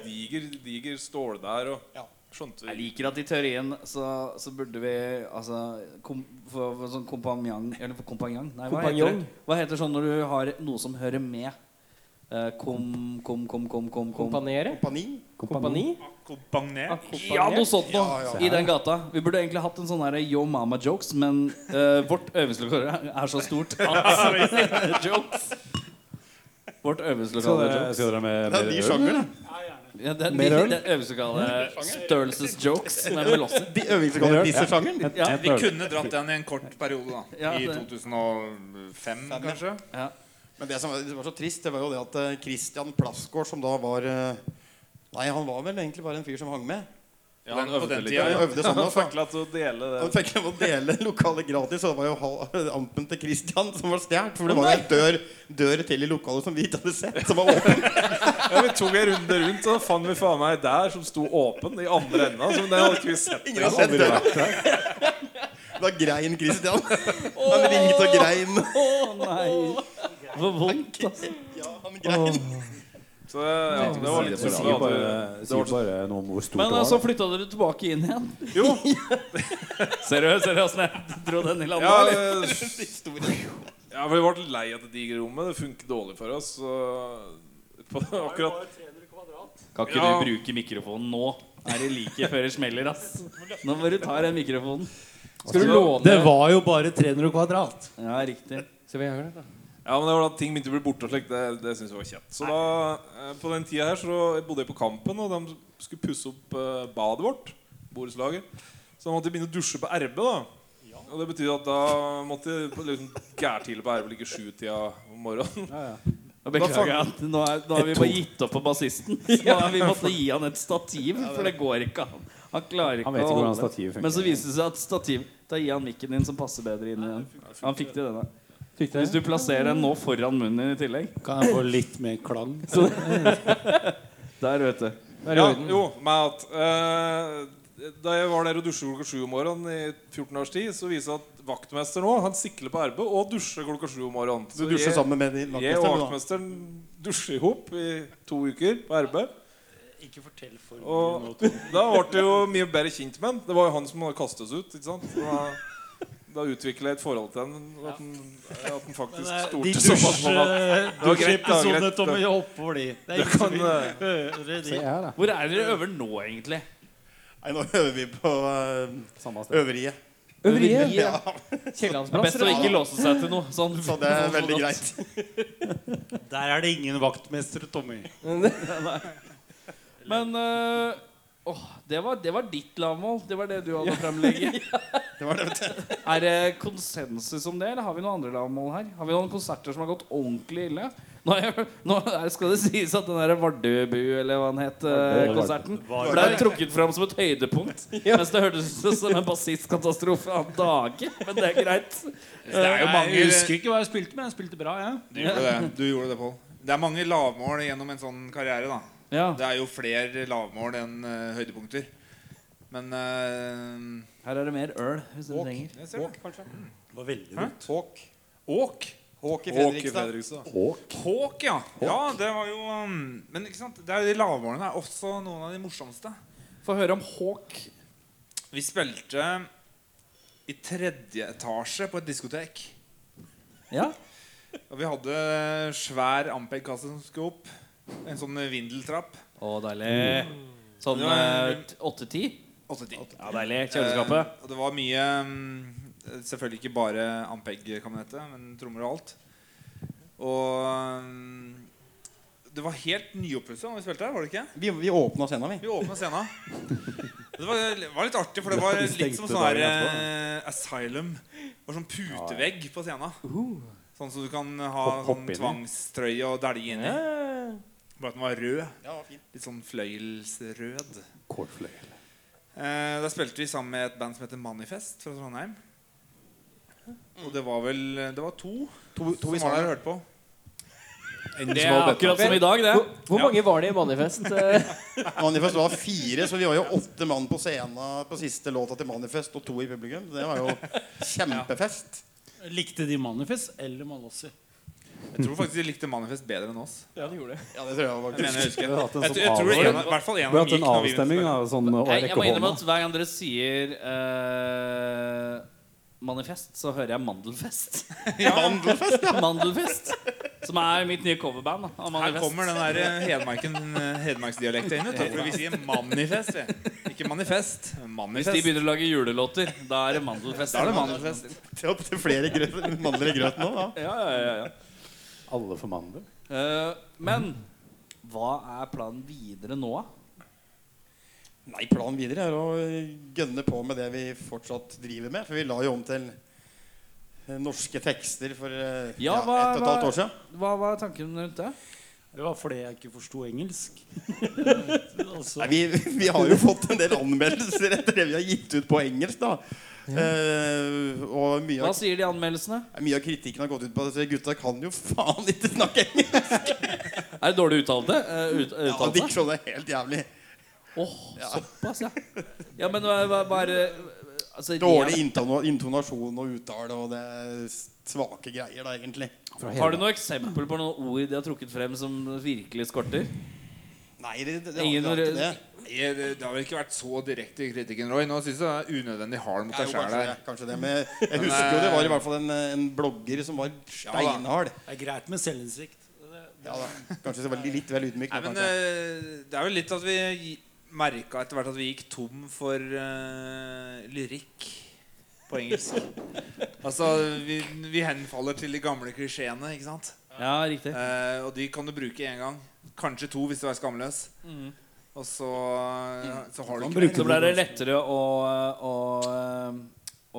diger, diger stål der. Og skjønte Jeg liker at i teorien så, så burde vi altså kom, for, for sånn kompanjong Eller for kompanjong? Nei, hva heter, det? hva heter sånn når du har noe som hører med? Uh, kom, kom, kom, kom, kom, kom. Kompanere? Kompani? Kompani? Kompagner. Ja, noe sånt noe Ja, ja. i den gata. Vi burde egentlig hatt en sånn her Yo Mama-jokes, men uh, vårt øvingslokale er så stort at Jokes. Vårt øvingslokale jokes. skal dere med Det er mer de sjanger, sjangerne. Ja, det er Mer øl? det er øvingslokale størrelses-jokes med melosser. De øvingslokale dissesjangeren. Ja. et Vi øl. kunne dratt den i en kort periode, da. Ja, I det- 2005, kanskje. Ja. Men det som var, det var så trist, det var jo det at eh, Christian Plassgaard, som da var eh, Nei, han var vel egentlig bare en fyr som hang med. ja, Han På den øvde litt. tida, Han øvde sånn Han også. fikk lov til å dele Han det. fikk lov å dele lokalet gratis, og det var jo ampen til Christian som var stjålet. For det var jo en dør, dør til i lokalet som vi ikke hadde sett, som var åpen. Ja, Vi tok en runde rundt, og da fant vi faen meg der som sto åpen i andre enda. Som det hadde ikke vi sett. Ingen har sett døra. Da grein Christian. Han ringte og grein. Å nei. Det var vondt, altså. Ja, han grein. Så ja, det var litt Det sier bare, sier bare noe om hvor stort Men det var var. så da. flytta dere tilbake inn igjen. Jo, Ser du ser du åssen jeg dro den i land? ja, eller? ja, vi ble lei av det digre rommet. Det funket dårlig for oss. Så på, akkurat Kan ikke Ja. du bruke mikrofonen nå? Er det like før det smeller, ass? Nå må du ta den mikrofonen. Skal du låne Det var jo bare 300 kvadrat. Ja, riktig. Skal vi gjøre det, da? Ja, men det var da ting begynte å bli borte og slikt. Det, det synes jeg var kjent. Så da, eh, på den tida her så bodde jeg på Kampen, og de skulle pusse opp eh, badet vårt. Borettslaget. Så da måtte jeg begynne å dusje på RB, da. Og det betyr at da måtte jeg på liksom gærtidlig på RB like sjutida om morgenen. Og Beklager jeg at nå, er, nå har vi bare gitt opp på bassisten. Så nå har vi måttet gi han et stativ, for det går ikke an. Han klarer ikke Han vet å ikke hvordan holde det. Men så viste det seg at stativ Da gir han mikken din som passer bedre inn i den. Han fikk til denne. Fikk Hvis du plasserer den nå foran munnen din i tillegg Kan jeg få litt mer klang? Der, vet du. Det er Ja, jo, med at eh, Da jeg var der og dusja klokka sju om morgenen i 14 års tid, så viser det at vaktmester nå Han sikler på arbeid og dusjer klokka sju om morgenen. Du dusjer jeg- sammen med din Jeg og vaktmesteren dusjer i hop i to uker på arbeid. Ikke fortell for mye Og nå, da ble det jo mye bedre kjent med han. Det var jo han som hadde kastet oss ut. ikke sant? Så Da, da utvikla jeg et forhold til den. At den, at den faktisk Men, eh, stolte De såpass på meg. dusj- var greit, da, greit. Tommy, hopp over de. Det er som kan, eh, de. her. Hvor er dere øver nå, egentlig? Nei, nå øver vi på uh, Samme sted. øveriet. Øveriet? Ja, Kiellandsplass? best å ikke låse seg til noe. Sånn, så det er veldig greit. Der er det ingen vaktmester, Tommy. Men øh, åh, det, var, det var ditt lavmål. Det var det du hadde å fremlegge. Det var det. Er det konsensus om det, eller har vi noen andre lavmål her? Har vi noen konserter som har gått ordentlig ille? Nå, jeg, nå skal det sies at den der Vardøbu, eller hva den het, øh, konserten ble trukket fram som et høydepunkt. Mens det hørtes ut som en bassistkatastrofe av dage. Men det er greit. Det er jo mange Jeg husker ikke hva jeg spilte, men jeg spilte bra, jeg. Du gjorde det, du gjorde det Pål. Det er mange lavmål gjennom en sånn karriere. da Ja, Det er jo flere lavmål enn uh, høydepunkter. Men uh, her er det mer øl, hvis du trenger. Åk, kanskje. det. Det var veldig dumt. Håk. Åk. Håk i Fredrikstad. Fredrikstad. Håk, ja. Ja, det var jo um, Men ikke sant? Det er de lavmålene er også noen av de morsomste. Få høre om Håk. Vi spilte i tredje etasje på et diskotek. Ja? Og vi hadde svær Ampeg-kasse som skulle opp. En sånn vindeltrapp. Å, deilig. Sånn 8-10? 8-10. Ja, deilig. Kjøleskapet. Eh, det var mye mm, Selvfølgelig ikke bare Ampeg-kabinettet, men trommer og alt. Og mm, det var helt nyoppussa da vi spilte her, var det ikke? Vi, vi åpna scenen, vi. Vi åpna scenen. Det var, var litt artig, for det var litt som sånn her eh, Asylum. Det var sånn putevegg på scenen. Sånn som du kan ha sånn inn i. tvangstrøye og dælje inni. Bare at den var rød. Ja, fin. Litt sånn fløyelsrød. Kålfløyel. Eh, da spilte vi sammen med et band som heter Manifest fra Trondheim. Og det var vel Det var to, To, to som var der salen. og hørte på. Det er akkurat som i dag, det. Hvor, hvor mange var det i Manifest? Manifest var fire, så vi var jo åtte mann på scenen på siste låta til Manifest og to i publikum. Det var jo kjempefest. Likte de Manifest eller Malossi? Jeg tror faktisk de likte Manifest bedre enn oss. ja, de gjorde det. Ja, det tror jeg Jeg faktisk. jeg husker Vi har hatt en Jeg, sånn jeg tror en, i hvert fall en Vi av har dem hatt en avstemming når vi avstemning av sånn å Jeg, jeg må innrømme at hver gang dere sier uh, Manifest, så hører jeg Mandelfest. Mandelfest, ja. Mandelfest Som er mitt nye coverband. da, av Her kommer den der eh, Hedmarken, eh, hedmarksdialekta inn. For vi sier manifest. Ikke manifest. Hvis de begynner å lage julelåter, da er det Mandelfest. Da er det Mandelfest. Til flere grøt, mandler i grøten nå, da. Ja, ja, ja, ja. Alle for mandel. Eh, men hva er planen videre nå? da? Nei, planen videre er å gønne på med det vi fortsatt driver med. For vi la jo om til eh, norske tekster for eh, Ja, ja, hva- ett og et halvt år siden. Hva var tanken rundt det? Det var fordi jeg ikke forsto engelsk. altså, Nei, vi, vi har jo fått en del anmeldelser etter det vi har gitt ut på engelsk. da Eh, og mye Hva av, sier de anmeldelsene? mye av kritikken har gått ut på at gutta kan jo faen ikke snakke engelsk. Er det dårlig uttalte? Uh, ut, Ja, uttalelse? Diksjonen er helt jævlig. Åh, såpass, ja. Ja, men hva, hva, hva er altså, Dårlig intonasjon og uttale, og det svake greier, da, egentlig. Har du noe eksempel på noen ord de har trukket frem som virkelig skorter? Nei, det, det, det, Ingen det, det, det. Har vel ikke vært så direkte i kritikken, Roy. Nå syns jeg det er unødvendig hard mot Ja, deg sjæl her. kanskje det. Men jeg husker jo det var i hvert fall en, en blogger som var steinhard. det er greit med selvinnsikt. Ja, da. Kanskje det var litt vel ydmyk. Nei, men kanskje. eh, Det er vel litt at vi merka etter hvert at vi gikk tom for uh, lyrikk på engelsk. altså, vi, vi henfaller til de gamle klisjeene, ikke sant? Ja, riktig. Eh, og de kan du bruke én gang. Kanskje to hvis du er skamløs. Mhm. Og så, så har du ikke Så ble det lettere å, å,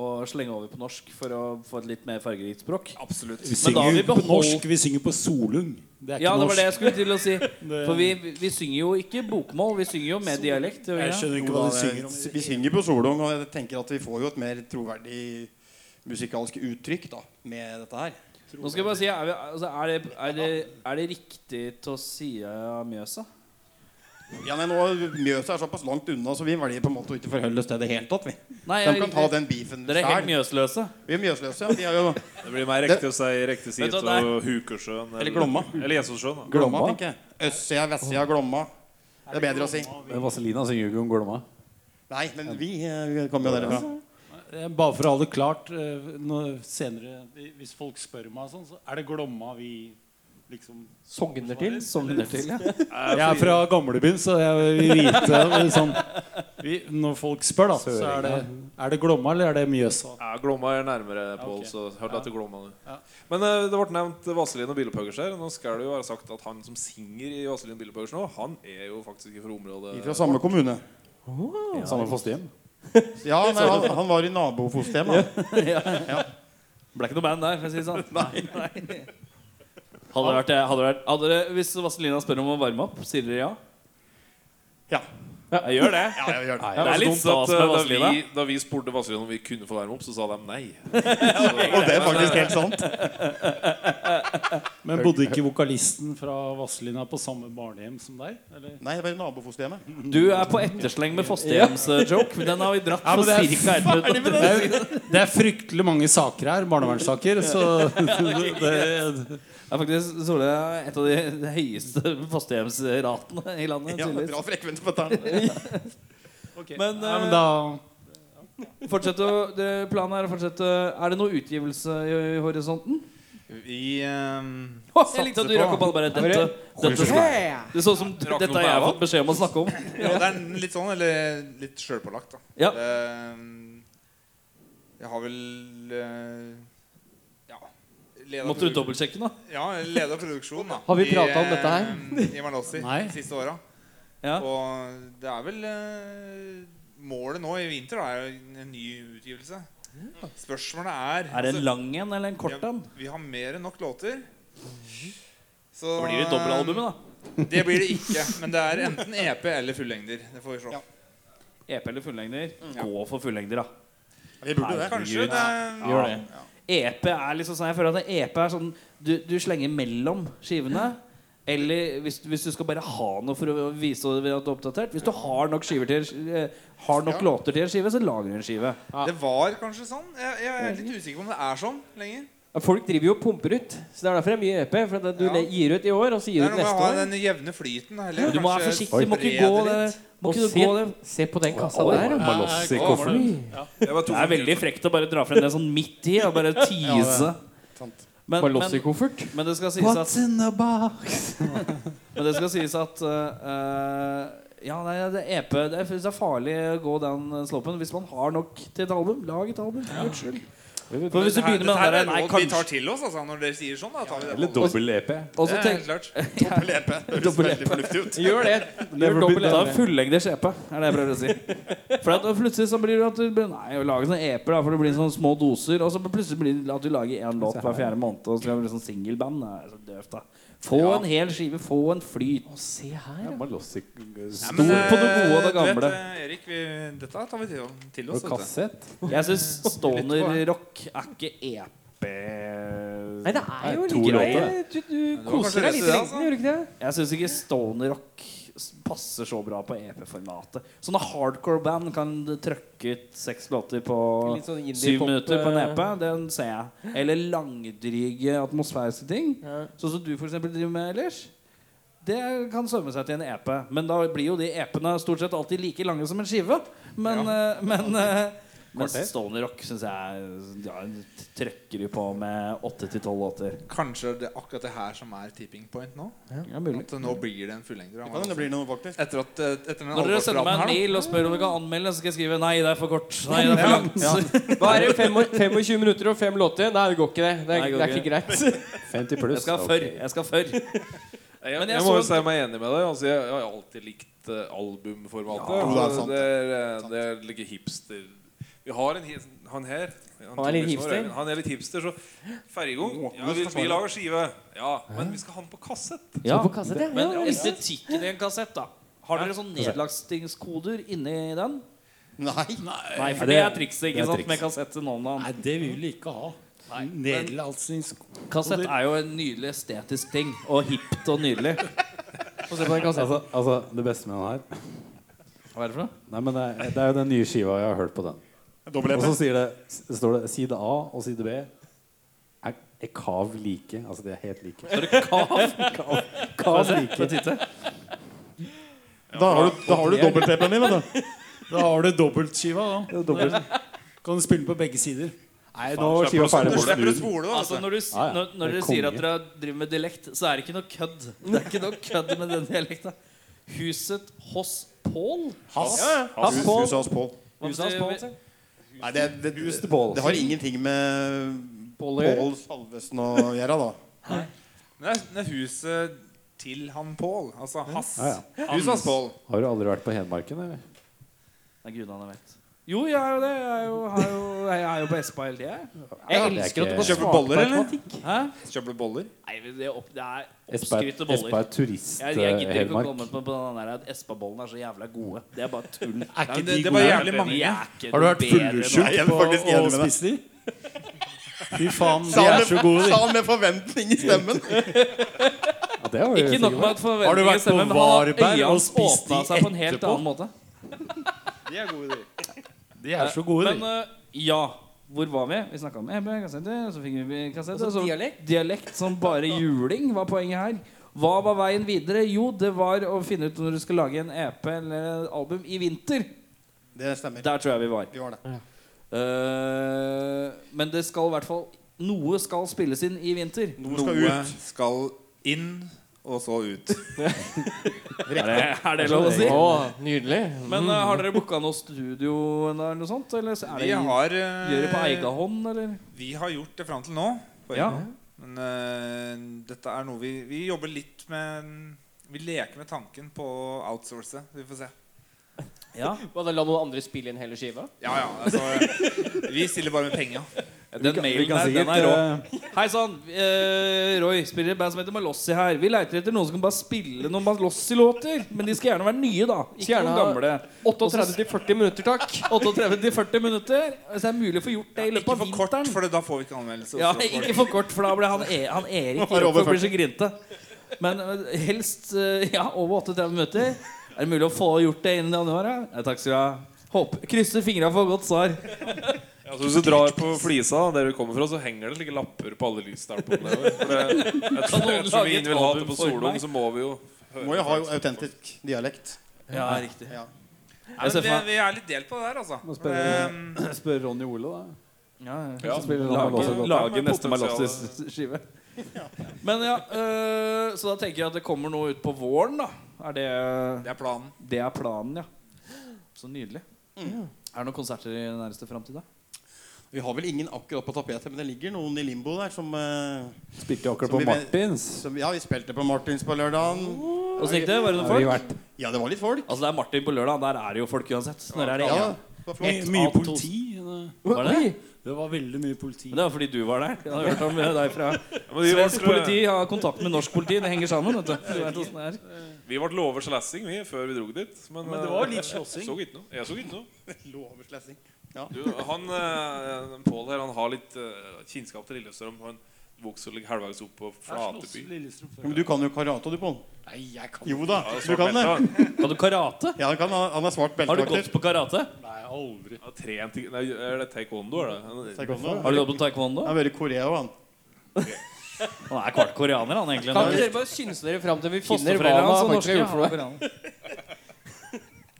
å slenge over på norsk for å få et litt mer fargerikt språk. Absolutt. Vi Men da har synger vi på norsk, vi synger på Solung. Det er ikke Ja, det var norsk. det jeg skulle til å si. For vi, vi synger jo ikke bokmål, vi synger jo med dialekt. Jeg skjønner ikke hva du synger om. Vi synger på Solung, og jeg tenker at vi får jo et mer troverdig musikalsk uttrykk da, med dette her. Nå skal jeg bare si, er, vi, altså, er, det, er, det, er det riktig til å si Mjøsa? Ja, nei, nå Mjøsa er såpass langt unna, så vi velger på en måte å ikke forholde oss til det helt tatt. Vi. Nei, De kan ta den beefen dere er helt mjøsløse. Vi er mjøsløse, ja. De er jo Det blir mer riktig å si hva, og Hukersjøen. Eller Glomma. Eller Jessosjøen. da. Glomma, Glomma? tenker jeg. Østsida, vestsida, Glomma. Det er bedre å si. Men Vazelina synger jo ikke om Glomma. Nei, men vi eh, kommer jo derfra. Bare for å ha det klart eh, senere, Hvis folk spør meg sånn, så er det Glomma vi liksom Sogner til. Sogner til, ja. Jeg er fra gamlebyen, så jeg vil vite sånn, vi, Når folk spør, da, så er det, er det Glomma eller er det Mjøsa? Ja, Glomma er nærmere, Pål, så hør deg til Glomma. Ja. Men eh, det ble nevnt Vazelin og Billepuggers her. Nå skal det jo være sagt at han som synger i Vazelin og Billepuggers nå, han er jo faktisk fra området fra samme kommune. Samme fosterhjem. Ja, nei, han, han var i nabofosterhjem. da. Ble ikke noe band der, for å si det sånn. Nei. Hadde det vært, det- hadde det vært, hadde det, hvis Vazelina spør om å varme opp, sier dere ja? Ja. Jeg gjør det. Ja, jeg gjør det. Det er litt så stas at, med eh, da, vi, da vi spurte Vazelina om vi kunne få varme opp, så sa de nei. Og det er faktisk helt sant. Men bodde ikke vokalisten fra Vazelina på samme barnehjem som deg? Eller? Nei, det var i nabofosterhjemmet. Du er på ettersleng med fosterhjemsjoke. Den har vi dratt Ja, det er. Det er, det er fryktelig mange saker her, barnevernssaker, så det, Det er faktisk Sole et av de høyeste fosterhjemsratene i landet. Ja, tydeligvis. bra frekvens på tærne. okay. Men, ja, men eh, da Fortsett å, det, planen er å fortsette Er det noe utgivelse i, i horisonten? Vi eh, Å, jeg likte at du rakk opp alle bare Dette, dette Det så ut som dette har jeg fått beskjed om å snakke om. Ja, det er litt sånn, eller litt sjølpålagt, da. Ja. Eh, jeg har vel Ja. Ledet Måtte du dobbeltsjekke den, nå? Ja, leda produksjonen da. Har vi prata om dette her? eh, I Malossi Nei. de siste åra. Ja. Og det er vel eh, Målet nå i vinter da, er jo en ny utgivelse. Spørsmålet er Er det en altså, lang en eller en kort ja, en? Vi har mer enn nok låter. Så Da blir det dobbeltalbumet, da. Det blir det ikke. Men det er enten EP eller fullengder. Det får vi se. Ja. EP eller fullengder? Gå for fullengder, da. Vi burde det. Kanskje det Gjør det. EP er liksom sånn Jeg føler at EP er sånn du, du slenger mellom skivene. Eller hvis, hvis du skal bare ha noe for å vise at du er oppdatert. Hvis du har nok, til, eh, har nok låter til en skive, så lager du en skive. Det var kanskje sånn. Jeg, jeg er litt usikker på om det er sånn lenger. Folk driver jo og pumper ut. Så det er derfor det er mye EP. For du Ja. gir ut i år, og så gir er du ut noe med å neste ha år. den jevne flyten. Heller, Eller Du må være forsiktig. Du må ikke gå det det, Og se, gå se på den kassa Oi, der. Malossi. Jeg var Det er veldig frekt å bare dra frem det sånn midt i og bare tease. Men, men, men det skal sies at What's in the box? Men det skal sies at uh, Ja, nei, det er EP Det er, det er farlig å gå den slopen. Hvis man har nok til et album, lag et album. For guds skyld. For hvis du begynner med den er der Nei, vi tar kanskje til oss altså, når dere sier sånn. Da tar vi det Eller på dobbel EP. Og så Det tenk helt klart. Dobbel EP. Høres Dobbel veldig fornuftig ut. Gjør det. Gjør dobbelt Da EP. fullengders EP, er det jeg prøver å si. For at plutselig så blir det at du Nei, å lager sånne EP, da, for det blir sånne små doser. Og så plutselig blir det at du lager én låt hver fjerde måned, og så skal det bli sånn singelband. Det er så døvt, da. Få en hel skive, få en flyt. Å, se her. ja. Malossi Stol på det gode og det eh, gamle. Vet, eh, Erik, vi, dette tar vi til, og oss. kassett. Jeg syns stoner-rock er ikke EP. Nei, det er jo like greit. Du, du koser deg litt i lengden, altså. gjør du ikke det? Jeg syns ikke stoner-rock passer så bra på EP-formatet. Sånne hardcore-band kan trøkke ut seks låter på sånn syv minutter på en eh, EP. Den ser jeg. Eller langdryge atmosfæriske ting. Ja. Sånn som du for eksempel driver med ellers. Det kan sømme seg til en EP. Men da blir jo de EP-ene stort sett alltid like lange som en skive. Men, ja. men eh, mens Stony rock syns jeg ja, trøkker på med åtte til tolv låter. Kanskje det er akkurat det her som er tipping point nå? Ja. At nå blir det en fullengder. Etter, at, eh, etter Når dere sender meg en mail og spør om dere kan anmelde, så skal jeg skrive nei, det er for kort. Nei, det er for langt. Hva er det? 25 minutter og fem låter? Nei, det går ikke, det. Det er, Nei, det er ikke greit. 50 Jeg skal før. Jeg skal før. Jeg, Men jeg, jeg må jo si meg enig med deg. Altså, jeg, jeg har alltid likt eh, albumformatet. Ja, det er sant. det, er, eh, det er like hipster Vi har en han her. Han er litt hipster? Han er litt hipster, så Ferjegang ja, vi, vi lager skive. Ja, men vi skal ha den på kassett. Ja. på kassett, ja. Men estetikken i en kassett, da. Har dere sånn nedlastingskoder inni den? Nei. Nei, for det- det er trikset ikke sant, med kassett til noen Nei, det vil vi ikke ha. Kassett er jo en nydelig estetisk ting. Og hipt og nydelig. Få se på den kassetten. Altså, altså, det beste med den her Hva er det for noe? Nei, men det er, det er jo den nye skiva jeg har hørt på den. Og så sier det, står det side A og side B er, er kav like. Altså de er helt like. Er det kav? Kav like. Da har du, da har du dobbelt-EP-en din, vet du. Da har du dobbeltskiva, da. Dobbelt. Kan du spille på begge sider. Nei, nå er skiva ferdig. Du på slipper å spole, da. Altså. Når, du, når, når Det er dere sier at dere driver med dialekt, så er det ikke noe kødd. Det er ikke noe kødd med den dialekta. Huset hos Pål? Hass. Hass Hass. Hass. Hos betyr- Pål, si. Nei, det, det, det, det har ingenting med Pål Salvesen å gjøre, da. Men det er, er huset til han Pål. Altså Hass. Ja, ja. Huset hans Pål. Har du aldri vært på Hedmarken? eller? Nei, gudene vet. Jo, jeg er jo det. Jeg er jo, har jo, jeg er jo på Espa hele tida. Jeg elsker at du Kjøper boller, på automatikk. Hæ? Kjøper du boller? Nei, det er, opp, det er oppskrytte boller. Espa er turist Jeg, jeg gidder ikke å komme på, på den der at Espa-bollene er så jævla gode. Det er bare tull. Er ikke de det, det var jævlig De mange. er ikke Har du vært fullsjuk på å spise de? Fy faen, de er så gode, de. sa han med forventning i stemmen. Ja, det var jo Ikke nok med at Har du vært på forventningen Varberg øynene og spist åpna de seg på en helt etterpå? annen måte. De er gode, de. De er så gode, Men de. eh, ja, hvor var vi? Vi snakka om EB, kassetter, og så fikk vi kassetter. Og så dialekt. dialekt som bare juling var poenget her. Hva var veien videre? Jo, det var å finne ut når du skal lage en EP eller en album i vinter. Det stemmer. Der tror jeg vi var. Vi var det. Uh, men det skal i hvert fall Noe skal spilles inn i vinter. Noe skal Noe ut. skal inn, og så ut. Er det, er det lov å si? Å, nydelig. Men uh, har dere booka noe studio eller noe sånt? Eller så det, Vi har, uh, gjør det på eh, egen hånd, eller? vi har gjort det fram til nå. Ja. hånd. Men uh, dette er noe vi Vi jobber litt med Vi leker med tanken på å outsource. Vi får se. Ja. La noen andre spille inn hele skiva? Ja, ja, altså Vi stiller bare med penga. Den kan- mailen her, der, den er rå. Hei sann. Eh, Roy spiller i et band som heter Malossi her. Vi leiter etter noen som kan bare spille noen Malossi-låter. Men de skal gjerne være nye, da. Ikke Gjerne noen gamle. 38-40 minutter, takk. 38-40 minutter. Hvis det er mulig å få gjort det i løpet Ikke for kort, for da får vi ikke anmeldelse. Ja, ikke for kort, for da blir han, e han Erik for blir så grinte. Men eh, helst eh, ja, over 38 minutter. Er det mulig å få gjort det innen januar? Ja? Ja, takk skal du ha. Håper, krysser fingra for godt svar. Ja, så hvis du drar på Flisa, der du kommer fra, så henger det slike lapper på alle lysstolpene. Det- Ettersom ettersom et vil ha det på Solung, så må vi jo høre Må jo ha jo autentisk dialekt. Ja, riktig. Ja. Nei, men vi, vi er litt delt på det der, altså. Må spørre, Um, spørre Ronny Ole, da. Ja, ja. Ja, Lage, lage neste. Malossi-skive. Men ja, øh, så da tenker jeg at det kommer noe ut på våren, da. Er det, det er planen. det er planen, ja. Så nydelig. Er det noen konserter i nærmeste framtid, da? Vi har vel ingen akkurat på tapetet, men det ligger noen i limbo der som, uh, Spilte jo akkurat Som på vi Martins. som Ja, vi spilte på Martins på lørdagen. Åssen gikk det? Var det noen folk? vært Ja, det var litt folk. Altså Det er Martin på lørdag. Der er det jo folk uansett. Når er det Ja, ingen? det flott. mye politi. Var det? Det var veldig mye politi. Men det var fordi du var der. Jeg har hørt om deg fra Svensk politi har kontakt med norsk politi. Det henger sammen. vet du Du vet det er. vi ble lovet slessing vi, før vi dro dit. Men, Men det var eh, litt slåssing. Jeg så ikke noe. Jeg så ikke noe. Ja. Du, han eh, Pål her, han har litt uh, kjennskap til Lillestrøm. Han vokste og ligger halvveis opp på Flateby. Men du kan jo karate, du, Pål. Nei, jeg kan Jo da, du kan det. Kan du karate? Ja, han, kan, han er svart Har du beltevakter. gått på karate? Nei, aldri. Har trent i Nei, er det taekwondo? Er det? Taekwondo. Har du gått på taekwondo? Han har vært i Korea, han. Han er kvart koreaner, han egentlig. Kan ikke dere bare synse dere fram til vi finner hva Fosterforeldrene hans er faktisk har gjort for norske. noe?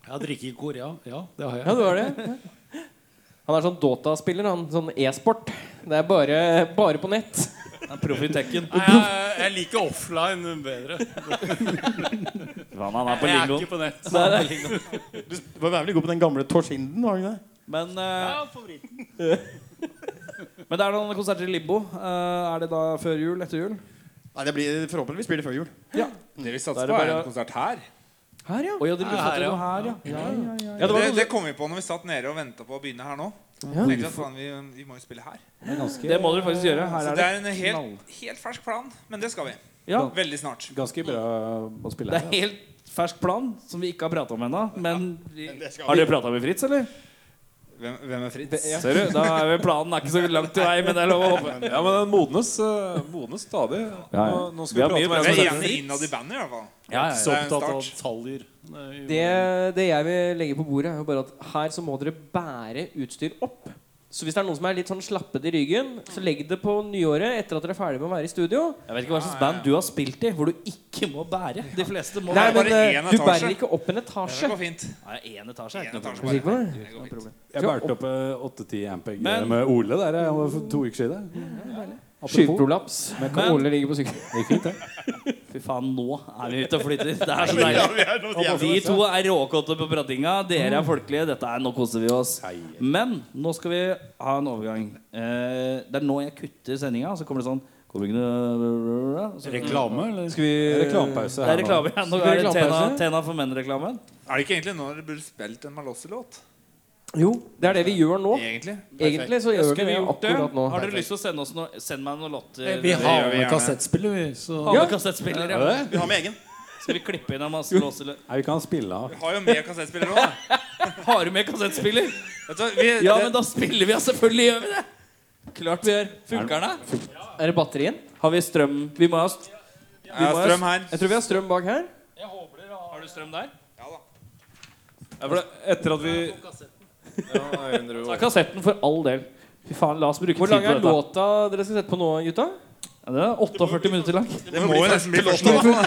Jeg har drikket i Korea. Ja, det har jeg. Ja, du har det? Han er sånn Dota-spiller, han. Sånn e-sport. Det er bare, bare på nett. Proff i tekken. Nei, jeg, jeg liker offline bedre. Han er på Jeg er ikke på nett. Du var jævlig god på den gamle Torsinden, var du ikke det? Men, eh, Ja, favoritten. men det er noen konserter i Libbo. Eh, er det da før jul? Etter jul? Nei, det blir, Forhåpentligvis blir det før jul. Det vi satser er på, er en konsert her. Her, ja. Ja, Ja, her, ja. her, ja. ja, ja, ja. Ja, det, det kom vi på når vi satt nede og venta på å begynne her nå. Ja. Tenkte at faen, vi, vi må jo spille her. Det ganske, Det må dere faktisk gjøre. Her Så er det det er en helt, helt fersk plan, men det skal vi. Ja, Veldig snart. ganske bra å spille det her. er helt fersk plan som vi ikke har prata om ennå. Men vi, det har dere prata med Fritz, eller? Hvem, hvem er Fritz? Ser du? Da er planen er ikke så langt til vei, men det er lov å håpe. Ja, men den modnes, eh, modnes stadig. Ja, ja. Nå, nå skal Vi vi, prate mye med en Vi er enige Fritz. innad i bandet, i hvert fall. Ja, ja, Så Det er opptatt av detaljer. Nei, Det, det jeg vil legge på bordet, er jo bare at her så må dere bære utstyr opp. Så hvis det er noen som er litt sånn slappet i ryggen, så legg det på nyåret etter at dere er ferdig med å være i studio. Jeg vet ikke hva slags band du har spilt i hvor du ikke må bære. De fleste må Nei, men, bare én etasje. Du bærer ikke opp en Det etasje. går fint. Nei, én etasje er En ikke noe etasje problem. Det? Det. Jeg bærte opp eh, 8-10 ampeg med Ole der jeg, for to uker siden. Apropos. Skyteprolaps. Men- Ole ligger på sykkel. Det gikk fint, det. Fy faen, nå er vi ute og flytter. Det er så deilig. Vi to er råkåte på pratinga. Dere er folkelige. Dette er, Nå koser vi oss. Men nå skal vi ha en overgang. Eh, det er nå jeg kutter sendinga. Så kommer det sånn kommer ikke noe- så- Reklame, eller? Skal vi Reklamepause Det er reklame. Ja, nå er det Tena. Tena for menn-reklamen. Er det ikke egentlig nå dere burde spilt en Malossi-låt? Jo, det er det vi gjør nå. Egentlig. Egentlig så gjør vi det akkurat nå. Har dere lyst til å sende oss noe Send meg noen låter. Vi har med kassettspiller, vi. Så Ja. kassettspiller. Ja. Vi har med egen. Skal vi klippe inn en masse låser? Nei, vi kan spille av. Vi har jo med kassettspiller òg. Har du med kassettspiller? Vi, Ja, men da spiller vi, ja. Selvfølgelig gjør vi det. Klart vi gjør. Funker den? Er det batterien? Har vi strøm? Vi må ha st Jeg har strøm her. Jeg tror vi har strøm bak her. Har du strøm der? Ja da. Ja, for det, etter at vi Ta kassetten for all del. Fy faen, la oss bruke Hvor lang på er dette. låta dere skal sette på nå, gutta? Ja, det er 48 minutter lang. Det må jo nesten bli første låta.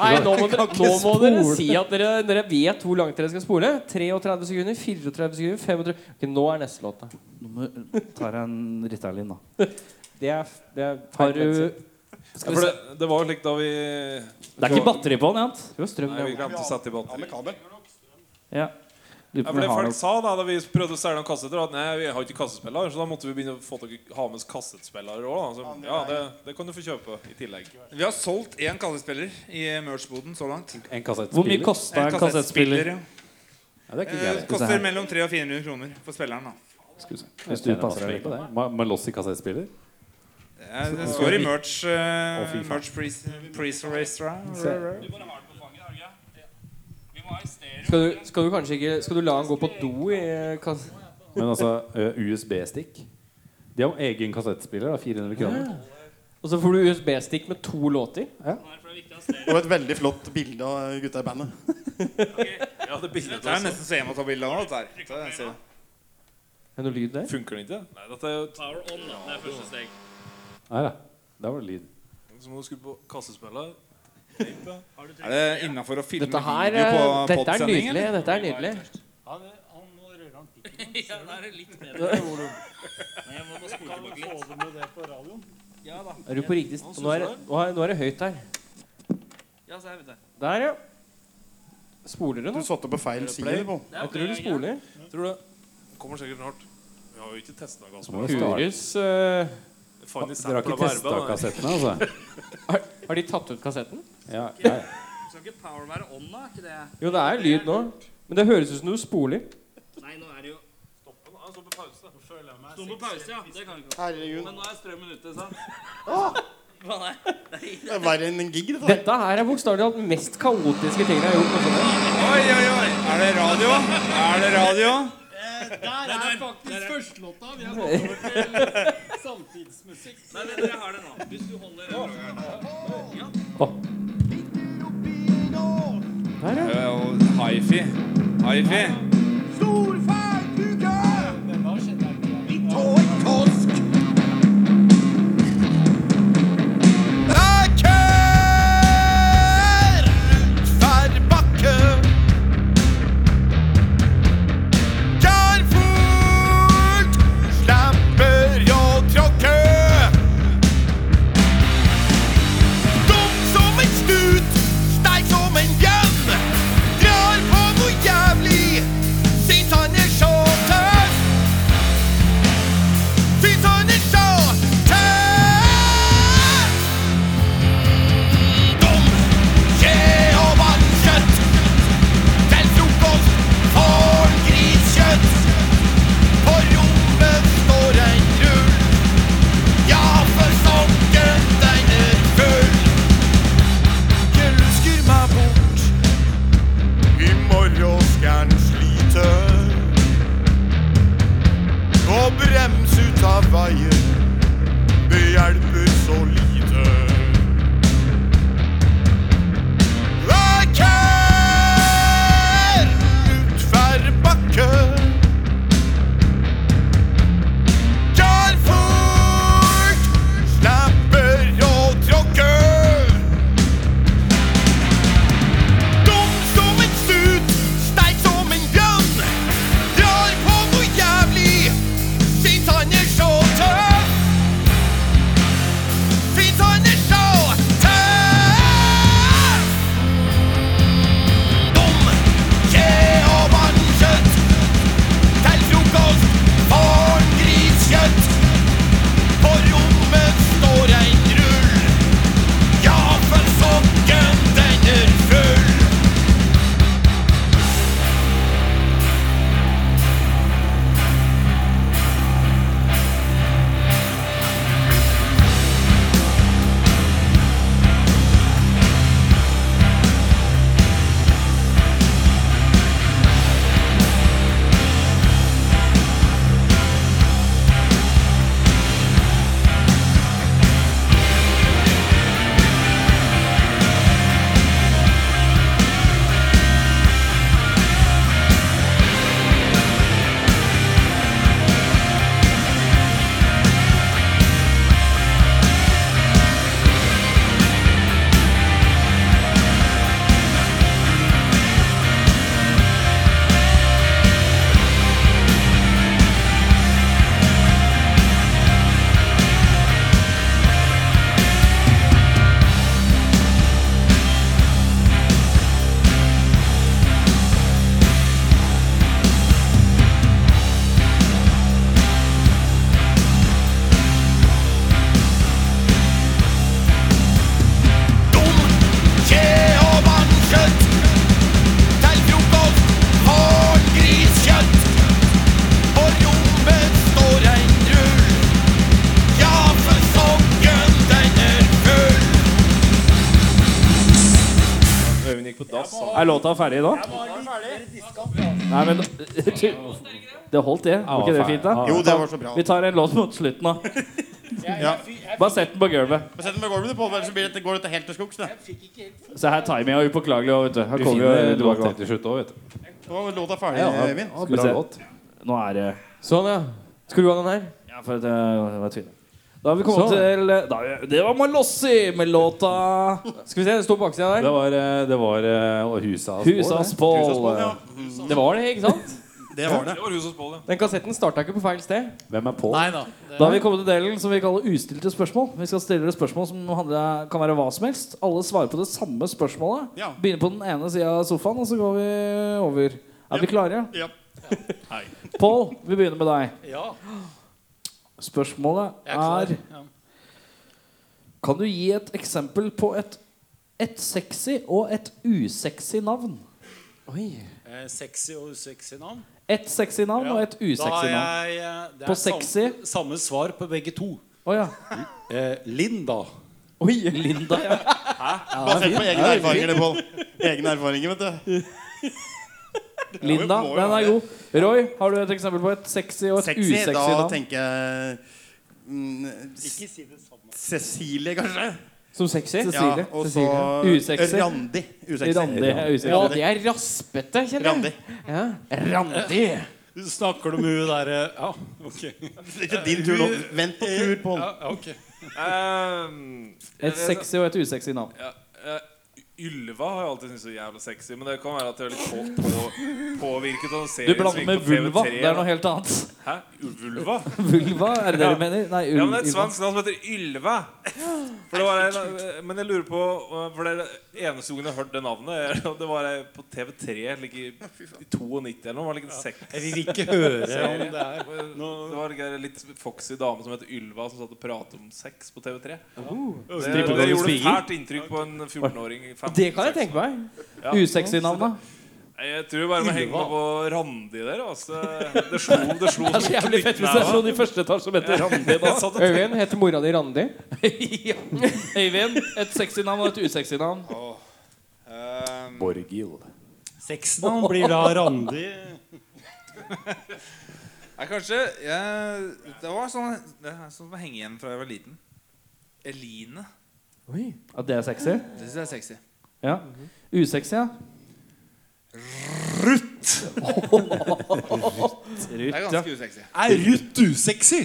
Nei, nå må dere, nå må dere si at dere, dere vet hvor langt dere skal spole. 33 sekunder, 34 sekunder, 35 Ok, Nå er neste låt, da. Nå må- tar jeg en Ritalin, da. Det er, det er Har du ja, Skal for vi det, det var jo slik da vi Det er ikke batteri på den, Jant. Strøm Nei, vi glemte å sette i Ja, batteri. med kabel. Ja. Ja, for det folk noe. sa da da vi prøvde å selge noen kassetter, at nei, vi har ikke kassettspiller, Så da måtte vi begynne å få dere ha med kassettspillere òg. Ja, det, det kan du få kjøpe i tillegg. Vi har solgt én kassettspiller i merch-boden så langt. En Hvor mye kosta en kassettspiller? ja. Ja, det er ikke Eh, koster mellom 300 og 400 kroner for spilleren. da Skal vi se. Hvis du passer deg litt på det. Ma- Malossi kassettspiller. Ja, det står i merch uh, faen. Merch pre- Pre-restaurant. Se. Skal du, skal du kanskje ikke Skal du la han gå på do i kassen? Men altså, eh, USB-stikk De har egen kassettspiller. da, 400 kroner. Og så får du USB-stikk med to låter. Og et veldig flott bilde av gutta i bandet. Ja, det bildet Det er nesten så jeg må ta bilde av det. der. Så jeg ser det. Er det noe lyd der? Funker den ikke? Nei, dette er jo Power on. Det er første steg. Nei da. Der var det lyd. Så må du skru på kassespillet. Er det innafor å filme Dette her video på eh, Dette er nydelig. Dette er nydelig. Han, han må røre han pikken. Ja, da er det litt bedre. Men jeg må bare spole Kan tilbake vi få litt. det med det på radioen? Ja da. Er du på riktig st- Nå er det, nå er, nå er det høyt her. Ja, så er vi der. Der, ja. Spoler du Du nå? satte på feil side. på. Jeg tror du spoler. Tror du? Kommer sikkert snart. Vi har jo ikke testa du eh, fant i Dere har ikke testa kassettene, altså? har, har de tatt ut kassetten? Ja, nei. Skal ikke power være on, da? Ikke det Jo, det er lyd nå. Men det høres ut som du spoler. Nei, nå er det jo Han står på pause. Stå på pause, ja. Det kan ikke. Herregud. Men nå er strømmen ute, sant? Det er verre enn en gig. dette. Dette her er bokstavelig talt mest kaotiske ting jeg har gjort. Oi, oi, oi! Er det radio? Er det radio? Der er faktisk førstelåta. Vi har gått over til samtidsmusikk. Nei, men dere har det nå. Hvis du holder Der, ja. Ja, og Hifi. Hifi. Er låta ferdig nå? Nei, men Det holdt, det. Var ikke det fint, da? Jo, det var så bra. Vi tar en låt mot slutten, da. Ja. Bare sett den på gulvet. Bare Sett den på gulvet på, ellers så blir det, går dette helt til skogs. Se her, timinga er upåklagelig. og, Vet du. Her kommer jo låta låt til slutt òg, vet du. Nå var låta ferdig, Ja, ja. Ja, bra låt. Nå er det Sånn, ja. Skal du ha den her? Ja, for det var tydelig. Da har vi kommet Så. til da, Det var Malossi med låta Skal vi se, det sto på baksida Det der. var, eh, det var eh, Husas Husas Pål. Ja, Det var det, ikke sant? det var det. Det var ja. Den kassetten starta ikke på feil sted. Hvem er Pål? Nei da. Da har vi kommet til delen som vi kaller ustilte spørsmål. Vi skal stille dere spørsmål som handler, kan være hva som helst. Alle svarer på det samme spørsmålet. Ja. Begynner på den ene sida av sofaen, og så går vi over. Er vi klare? Ja. Pål, vi begynner med deg. Ja, Spørsmålet er Ja. Kan du gi et eksempel på et, et sexy og et usexy navn? Oi. Eh, Sexy og usexy navn. Et sexy navn og et usexy navn. jeg, det På er på sexy? samme svar på begge to. Oh, ja. Eh, Linda. Oi. Linda, ja. Basert på egne erfaringer, det, Pål. Egne erfaringer, vet du. Linda, den er god. Roy, har du et eksempel på et sexy og et Sexy, usexy da navn? tenker jeg mm, Ikke si det samme. Cecilie, kanskje? Som sexy? Cecilie. og så Usexy. Randi. Usexy. Randi usexy. Ja, de er raspete, kjenner Randi. jeg. Ja. Randi. Snakker du med hun derre Ja, ok. Det er ikke din tur nå. Vent på tur, på Ja, ja, okay. um, Et sexy og et usexy navn. ja, eh, Ylva har jeg alltid syntes så jævla sexy, men det kan være at jeg er litt på, på, påvirket av Du serien blander med vulva. Det er noe helt annet. Hæ? Vulva? Vulva, er det det Ja. du mener? Nei, Ja, men det er et svensk navn som heter Ylva. For det var en, men jeg lurer på For det er det eneste gangen jeg har hørt det navnet, det var på TV3 like, i i 92 eller noe. Var like ja. sex Jeg vil ikke høre om det er Det var en litt foxy dame som heter Ylva, som satt og pratet om sex på TV3. Det, det, det gjorde fælt inntrykk på en 14-åring. Det kan jeg tenke meg. Ja. Usexy navn, da? Jeg tror bare må henge meg på Randi der. Altså. Det slo, det slo Det er så jævlig fett hvis det er sånn i første etasje som heter Randi. da Øyvind, heter mora di Randi? ja. Øyvind, et sexy navn og et usexy navn. Um, Borghild. Sexnavn blir da Randi. Nei, kanskje jeg, Det var sånn Det er sånn som henger igjen fra jeg var liten. Eline. Oi. At det er sexy? Det syns jeg er sexy. Ja. Usexy, ja. Det er ganske usexy. Er rutt usexy?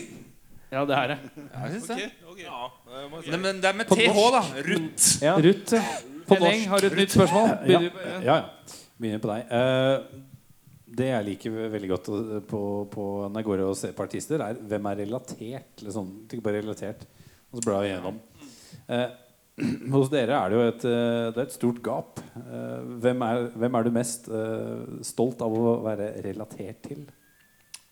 Ja, det er det. Ja, jeg syns det. Ja, det må jeg si. Nei, men det er med TH, da. Rutt. Ja. Ruth. ja. Henning, har du et nytt spørsmål? Ja, på- ja. ja. Begynner på deg. Uh, det jeg liker veldig godt på, på når jeg går og ser på artister, er hvem er relatert. Eller sånn, bare relatert. Og så blar jeg gjennom. Eh, hos dere er det jo et, eh, det er et stort gap. Eh, hvem, er, hvem er du mest eh, stolt av å være relatert til?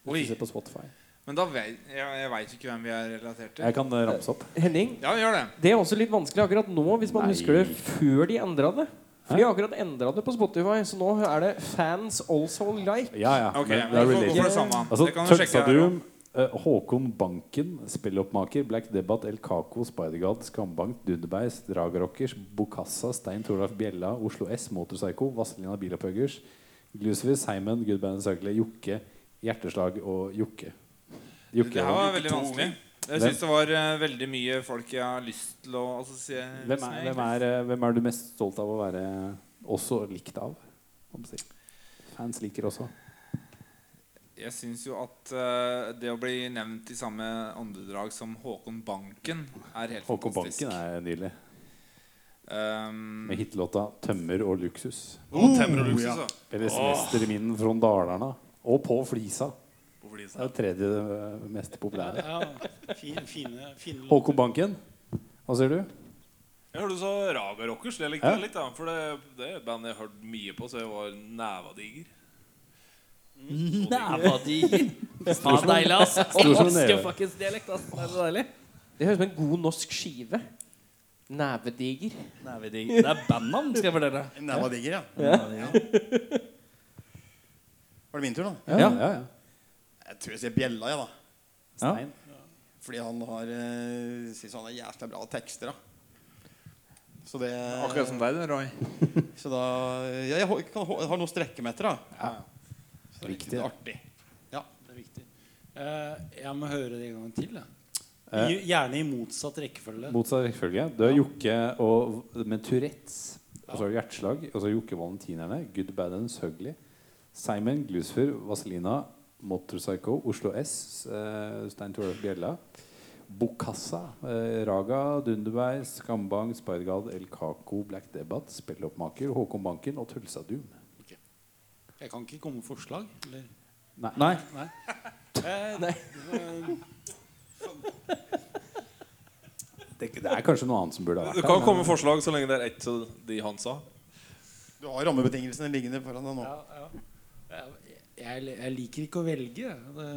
Hvis Oi. du ser på Spotify. Men da vet jeg, jeg veit ikke hvem vi er relatert til. Jeg kan ramse opp. Henning, Ja, gjør det. det er også litt vanskelig akkurat nå, hvis man Nei. husker det før de endra det. For de har akkurat endra det på Spotify, så nå er det Fans Also Like. Ja, ja. Okay, men men det er for det samme. Altså, det kan du sjekke her. Eh, Håkon Banken, spilloppmaker, Black Debate, El Caco, Spider-God, Skambank, Dunderbeis, Dragrockers, Bokassa, Stein Torlaf Bjella, Oslo S, Motorpsycho, Vazelina Bilopphuggers, Glucifer, Simon, Good Band Circle, Jokke, Hjerteslag og Jokke. Jokke Det her var veldig vanskelig. Jeg syns det var eh, veldig mye folk jeg har lyst til å assosiere hvem, er, hvem, er, eh, hvem er du mest stolt av å være også likt av? Fans liker også. Jeg syns jo at uh, det å bli nevnt i samme åndedrag som Håkon Banken er helt Håkon fantastisk. Banken er nydelig. Um, Med hitlåta 'Tømmer og luksus'. Oh, tømmer og Luksus, ja. Eller 'Semester i minnen fra Dalarna'. Og 'På flisa'. På flisa. Det er det tredje eh, mest populære. Ja, fine, fine, fine Håkon Banken, hva sier du? Jeg hørte du sa Raga Rockers. Det likte Ja. jeg litt. da For det, det er et band jeg har hørt mye på, så jeg var nevadiger. Nevadiger. Faen deilig, ass. Elsker fuckings dialekt, ass. Det er så deilig. Det høres ut som en god norsk skive. Nevediger. Nævediger Det er bandnavn, skal jeg fortelle. Neva digger, ja. Ja. Var det min tur, da? Ja, Ja. ja, ja. Jeg tror jeg sier Bjella, jeg, da. Stein. Fordi han har uh, synes han har jævla bra tekster, da. Så det Akkurat som deg, det, Roy. Så da ja, Jeg har- kan, jeg har noe å strekke meg etter, da. Så det er artig. Ja, det er viktig. Eh, jeg må høre det en gang til. jeg. Eh. Gjerne i motsatt rekkefølge. Motsatt rekkefølge. Du er Jokke og, med Tourettes. Og så har du hjerteslag. Og så Jokke Valentinerne. Good Bad and Sugly. Simon Glusfer Vazelina, Motorpsycho, Oslo S, eh, Stein Torolf Bjella. Bokassa, eh, Raga, Dunderberg, Skambang, Spidergard, El Kako, Black Debate, Spelloppmaker, Håkon Banken og Tulsa Doom. Jeg kan ikke komme med forslag. Eller? Nei. Nei. Nei. Eh, Nei. Det, det er kanskje noe annet som burde ha vært Du kan komme med forslag så lenge det er ett av de han sa. Du har rammebetingelsene liggende foran deg nå. ja, ja. Jeg, jeg, liker ikke å velge. Det,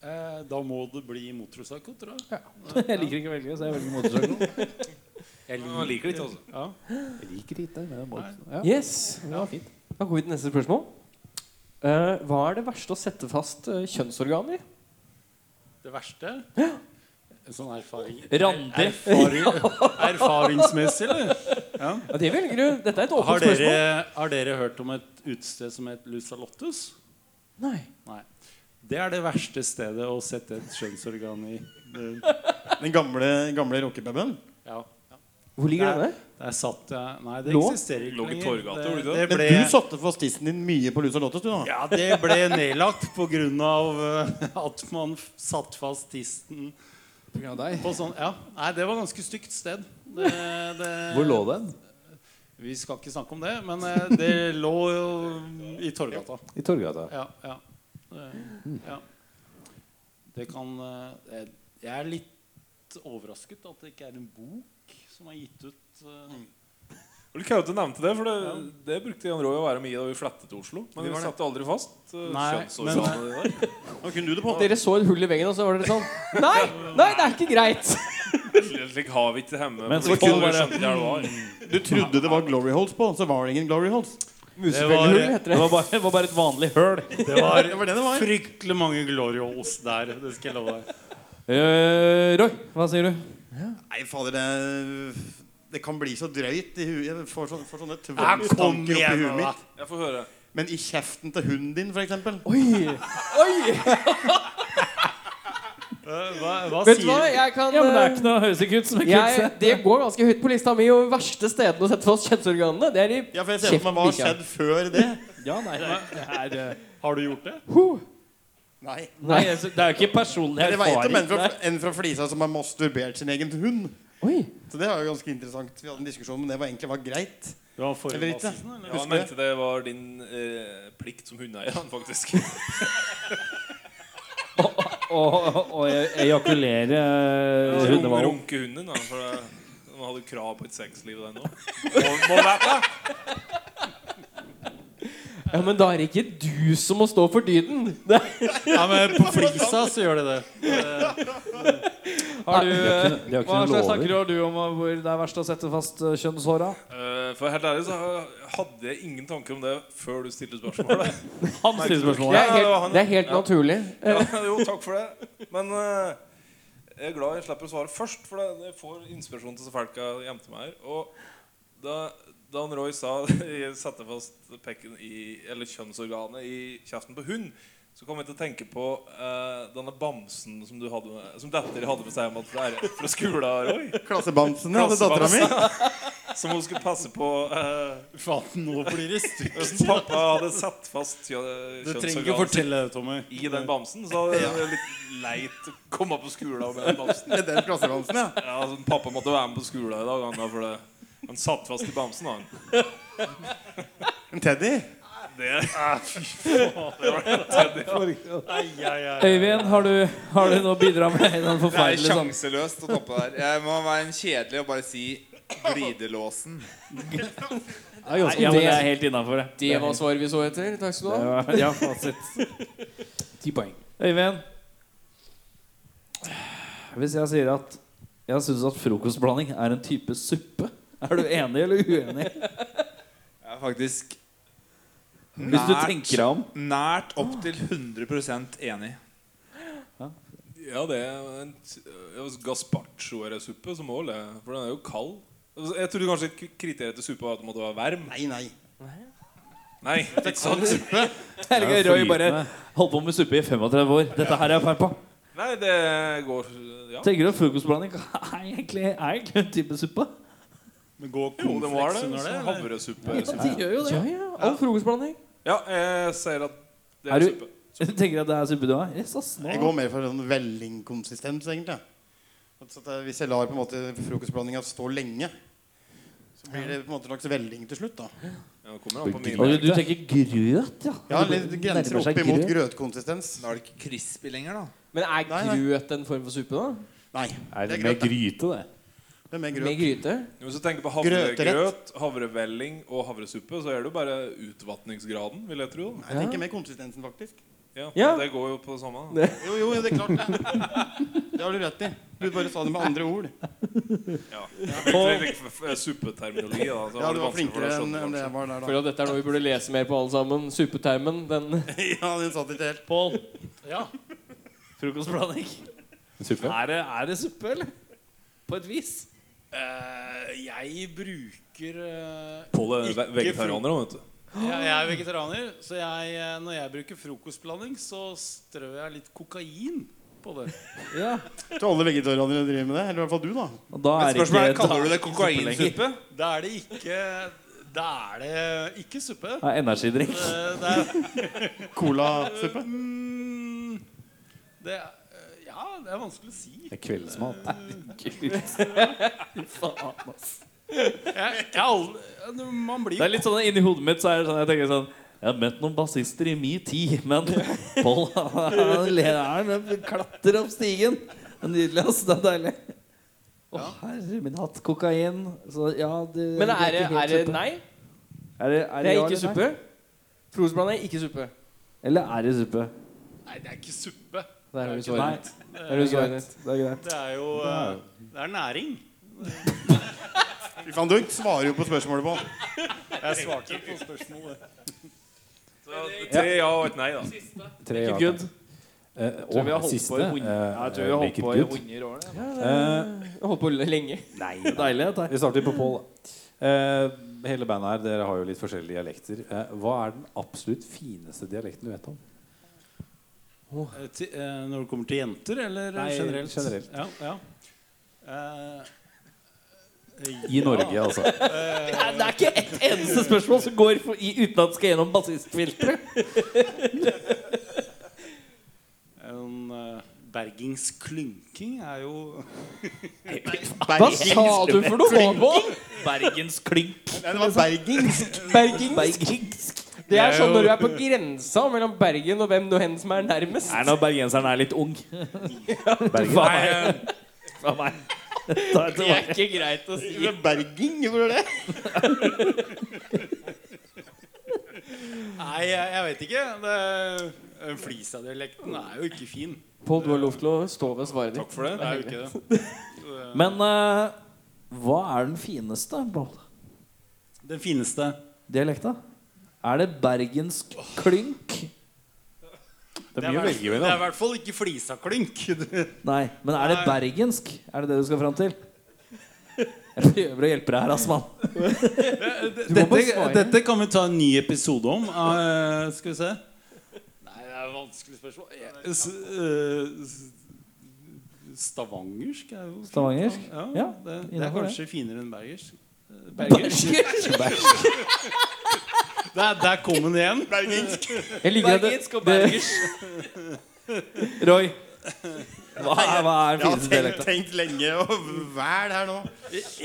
eh, da må det bli motorpsycho, tror jeg. Jeg liker ikke å velge, så jeg velger motorsykkel. Jeg Han liker det ikke, altså. Ja. Jeg liker ikke det. Men det var ja. Yes. Ja, fint. Da går vi til neste spørsmål. Eh, hva er det verste å sette fast uh, i? Det verste En sånn erfaring Randi. erfaring, Erfaringsmessig, eller? Ja. Ja, det velger du. Dette er et Har, åpent dere, spørsmål. har dere hørt om et utested som het Lusalottus? Nei. Nei. Det er det verste stedet å sette et kjønnsorgan i. Det, Den gamle, gamle rockepuben. ja. Hvor ligger denne? Der satt jeg Nei, det Lå? eksisterer ikke Lå i. Torgata, gjorde det det, Men du satte fast tissen din mye på Lusa Lottes, du, da. ja, det ble nedlagt pga. at man satt fast tissen På grunn av deg. på sånn Ja. Nei, det var ganske stygt sted. Det, det, Hvor lå den? Vi skal ikke snakke om det, men eh, det lå jo i Torgata. I Torgata. Ja, ja. Det, ja. det kan eh, Jeg er litt overrasket at det ikke er en bok som er gitt ut Uh... Det var litt kødd du nevnte det, for det, det brukte Jan Roy å være mye da vi flettet til Oslo. Men Det vi satte aldri fast uh, Nei, men... der. Kunne du det på? Dere så et hull i veggen, og så var dere sånn Nei! Nei, det er ikke greit! Slik har vi ikke hjemme. Men så kunne vi det var. Du trodde det var glory holes på, så var det ingen glory holes. Musefellhull heter Det det. var bare, det var bare et vanlig høl. Det var Det var det det var. fryktelig mange glory holes der. Det skal jeg love deg. Uh, Roy, hva sier du? Nei, fader, det Det kan bli så drøyt i huet. Jeg får, sånne, får sånne tvangstanker oppi igjen, huet mitt. Jeg får høre. Men i kjeften til hunden din, for eksempel. Oi! Oi! Hva, hva Vet du sier hva? Jeg kan Ja, men det er eh, ikke noe høres som jeg, kutse. Det går ganske høyt på lista mi. Og verste stedene å sette fast kjønnsorganene, det er i Ja, for jeg ser for meg hva har skjedd før det. Ja, nei, det er, det er, Har du gjort det? Nei. nei, altså, det er jo ikke personlig Det var ikke om en fra, en fra Flisa som har masturbert sin egen hund. Oi. Så det var jo ganske interessant. Vi hadde en diskusjon om det var egentlig var greit. Det var forrige Eller ikke. eller? Ja, han mente det var din eh, plikt som hundeeier, han, faktisk. Å og ejakulere hundevalp? Runke hunden, da. For han hadde krav på et sexliv, den òg. Må, må vite det. Ja, Men da er det ikke du som må stå for dyden. Det Ja, men på Flisa så gjør de det. Har du, De har ikke- de har ikke hva slags tanker har du om hvor det er verst å sette fast eh, kjønnshåra? Eh, for helt ærlig så hadde jeg ingen tanker om det før du stilte spørsmålet. Han stiller det spørsmålet. er helt, det er helt Ja. naturlig. Ja, jo, takk for det. Men eh, jeg er glad jeg slipper å svare først, for det, det får inspirasjon til disse folka jeg til meg her. Og da, da han Roy sa satte fast pekken i, eller kjønnsorganet i kjeften på hund, så kom jeg til å tenke på uh, denne bamsen som du hadde med, som datter hadde med seg hjem fra, fra skolen. Roy Klassebamsen hadde dattera mi. Som hun skulle passe på. Uh, Faten, nå blir det stygt. pappa hadde satt fast kjø- Du trenger ikke kjønnsorganet fortelle det, Tommy. i den bamsen. Så det var litt leit å komme på skolen med den bamsen. Med den klassebamsen, ja. Ja, altså, pappa måtte være med på skolen i dag, han, da, for det, han satt fast i bamsen. Han. En Teddy. Det, det var Teddy. Ai, ai, ai. Øyvind, har du, har du noe å bidra med i den Det er forferdelige sånn? sjanseløst å toppe der. Jeg må være en kjedelig og bare si glidelåsen. Er Ja, men det er helt innafor, det. Det var svaret vi så etter. Takk skal du Det ha. var- Ja, fasit. Ti poeng. Øyvind, hvis jeg sier at jeg syns at frokostblanding er en type suppe, er du enig eller uenig? Jeg er faktisk Hvis du tenker deg om. nært opp til 100% enig. Ja, det er en gazpacho-suppe som mål, det. For den er jo kald. Altså, Jeg trodde kanskje k- kriteriet til suppe var at det måtte være varm. Nei, nei. Nei, ikke sant? Helge Roy bare holdt på med suppe i 35 år. Dette her er jeg feil på. Nei, det går Ja. Tenker du at frokostblanding er egentlig, er egentlig en type suppe? Men gå Jo, det var det. det? Havresuppe. Ja, De gjør jo det. Ja, ja. All frokostblanding. Ja, jeg sier at det Er er du- suppe. Du tenker at det er suppe du har? Yes, ass. Jeg går mer for sånn vellingkonsistens, egentlig. At, at, eh, hvis jeg lar på en måte frokostblandinga stå lenge, så blir det på en måte slags velling til slutt. da Ja, du, du tenker grøt, ja? Ja, litt Grenser opp imot grøtkonsistens. Da er det ikke crispy lenger, da. Men er grøt en form for suppe, da? Nei, Er det det er med grøt. det. gryte, det? Det mer Med grøt. gryte? Hvis du tenker på havregrøt, havrevelling og havresuppe, så er det jo bare utvatningsgraden, vil jeg tro. Nei, Jeg tenker mer konsistensen, faktisk. Ja, Ja. Det går jo på det samme. Det. Jo, jo, det er klart det. Det har du rett i. Du bare sa det med andre ord. Ja. det er f- suppeterminologi. Da, så Ja, du det var flinkere enn skjønne, enn det jeg var der, da. at dette er noe vi burde lese mer på alle sammen. Suppetermen. Den Ja, den satt ikke helt. Pål. Ja. Frokostblanding. Suppe? Er det, er det suppe, eller? På et vis. Eh, jeg bruker uh, Pål er vegetarianer òg, vet du. jeg, jeg er vegetarianer, så jeg, eh, når jeg bruker frokostblanding, så strør jeg litt kokain på det. Ja. Til alle vegetarianere driver med det? Eller i hvert fall du, da. Da Men er det spørsmålet er, ikke kaller du det kokainsuppe? Da er det ikke Da er det ikke suppe. Det, er energidrikk. Colasuppe. mm, det er, eh, Ja, det er vanskelig å si. Det er kveldsmat. Faen, ass. Jeg, jeg er aldri, man blir Det er litt sånn inni hodet mitt så er det sånn Jeg tenker sånn Jeg har møtt noen bassister i min tid, men Pål han ler han klatrer opp stigen. Det er Nydelig, ass. Det er deilig. Å, herre min hatt. Kokain. Så ja det, Men er det, er det nei? Er det, er Det det er ikke suppe. Frokostblanding, ikke suppe. Eller er det suppe? Nei, det er ikke suppe. Det er jo du Nei. Det er greit. Det er greit. Det er jo eh, Det er næring. Fy faen, du svarer jo på spørsmålet på. Jeg svarte på spørsmålet. Så Tre ja og et nei, da. Tre Ikke ja. good. Eh, Tror vi har og holdt siste på i eh, Jeg tror vi har holdt på i good. 100 år. det. Eh, holdt på lenge. Nei Deilig, dette. Vi starter på Pål. da. Eh, hele bandet her, dere har jo litt forskjellige dialekter. Eh, hva er den absolutt fineste dialekten du vet om? Eh, til- eh, Når det kommer til jenter, eller Nei, generelt? generelt. Ja, ja. Eh, I Norge, altså. eh, Det er ikke ett eneste spørsmål som går for, i, uten at det skal gjennom bassistfilteret. en eh, bergingsklynking er jo Hva sa du for noe? Bergensklynk. Nei, det var bergingsk. Bergings. Bergingsk. Det er sånn når du er på grensa mellom Bergen og hvem nå hen som er nærmest. Nei, når bergenseren er litt ung. Bergen. Fra meg. Fra meg. Ta et Det er tilbake. ikke greit å si. Er Berging, hvor er det? Nei, jeg, jeg vet ikke. Det, Flisa-dialekten er jo ikke fin. Pål, du har lov til å stå ved svaret ditt. Takk for det. Det er jo ikke det. Eh, Men eh, hva er den fineste Pål? Den fineste dialekta? Er det bergensk klynk? Det er det, er Det er i hvert fall ikke flisaklynk. Nei, men er det bergensk? Er det det du skal fram til? Jeg prøver å hjelpe deg her, ass, mann. Dette, dette kan vi ta en ny episode om. Uh, skal vi se Nei, det er et vanskelig spørsmål. Jeg- s- eh, s- Stavangersk er jo Stavangersk? Ja, Ja, det, det er kanskje kanskje finere enn bergersk. Bergersk? Bergersk. Der, der kom den igjen. Jeg det, Bergensk og det, bergers. Roy, hva er, hva er den Jeg har tenkt, tenkt lenge og væl her nå.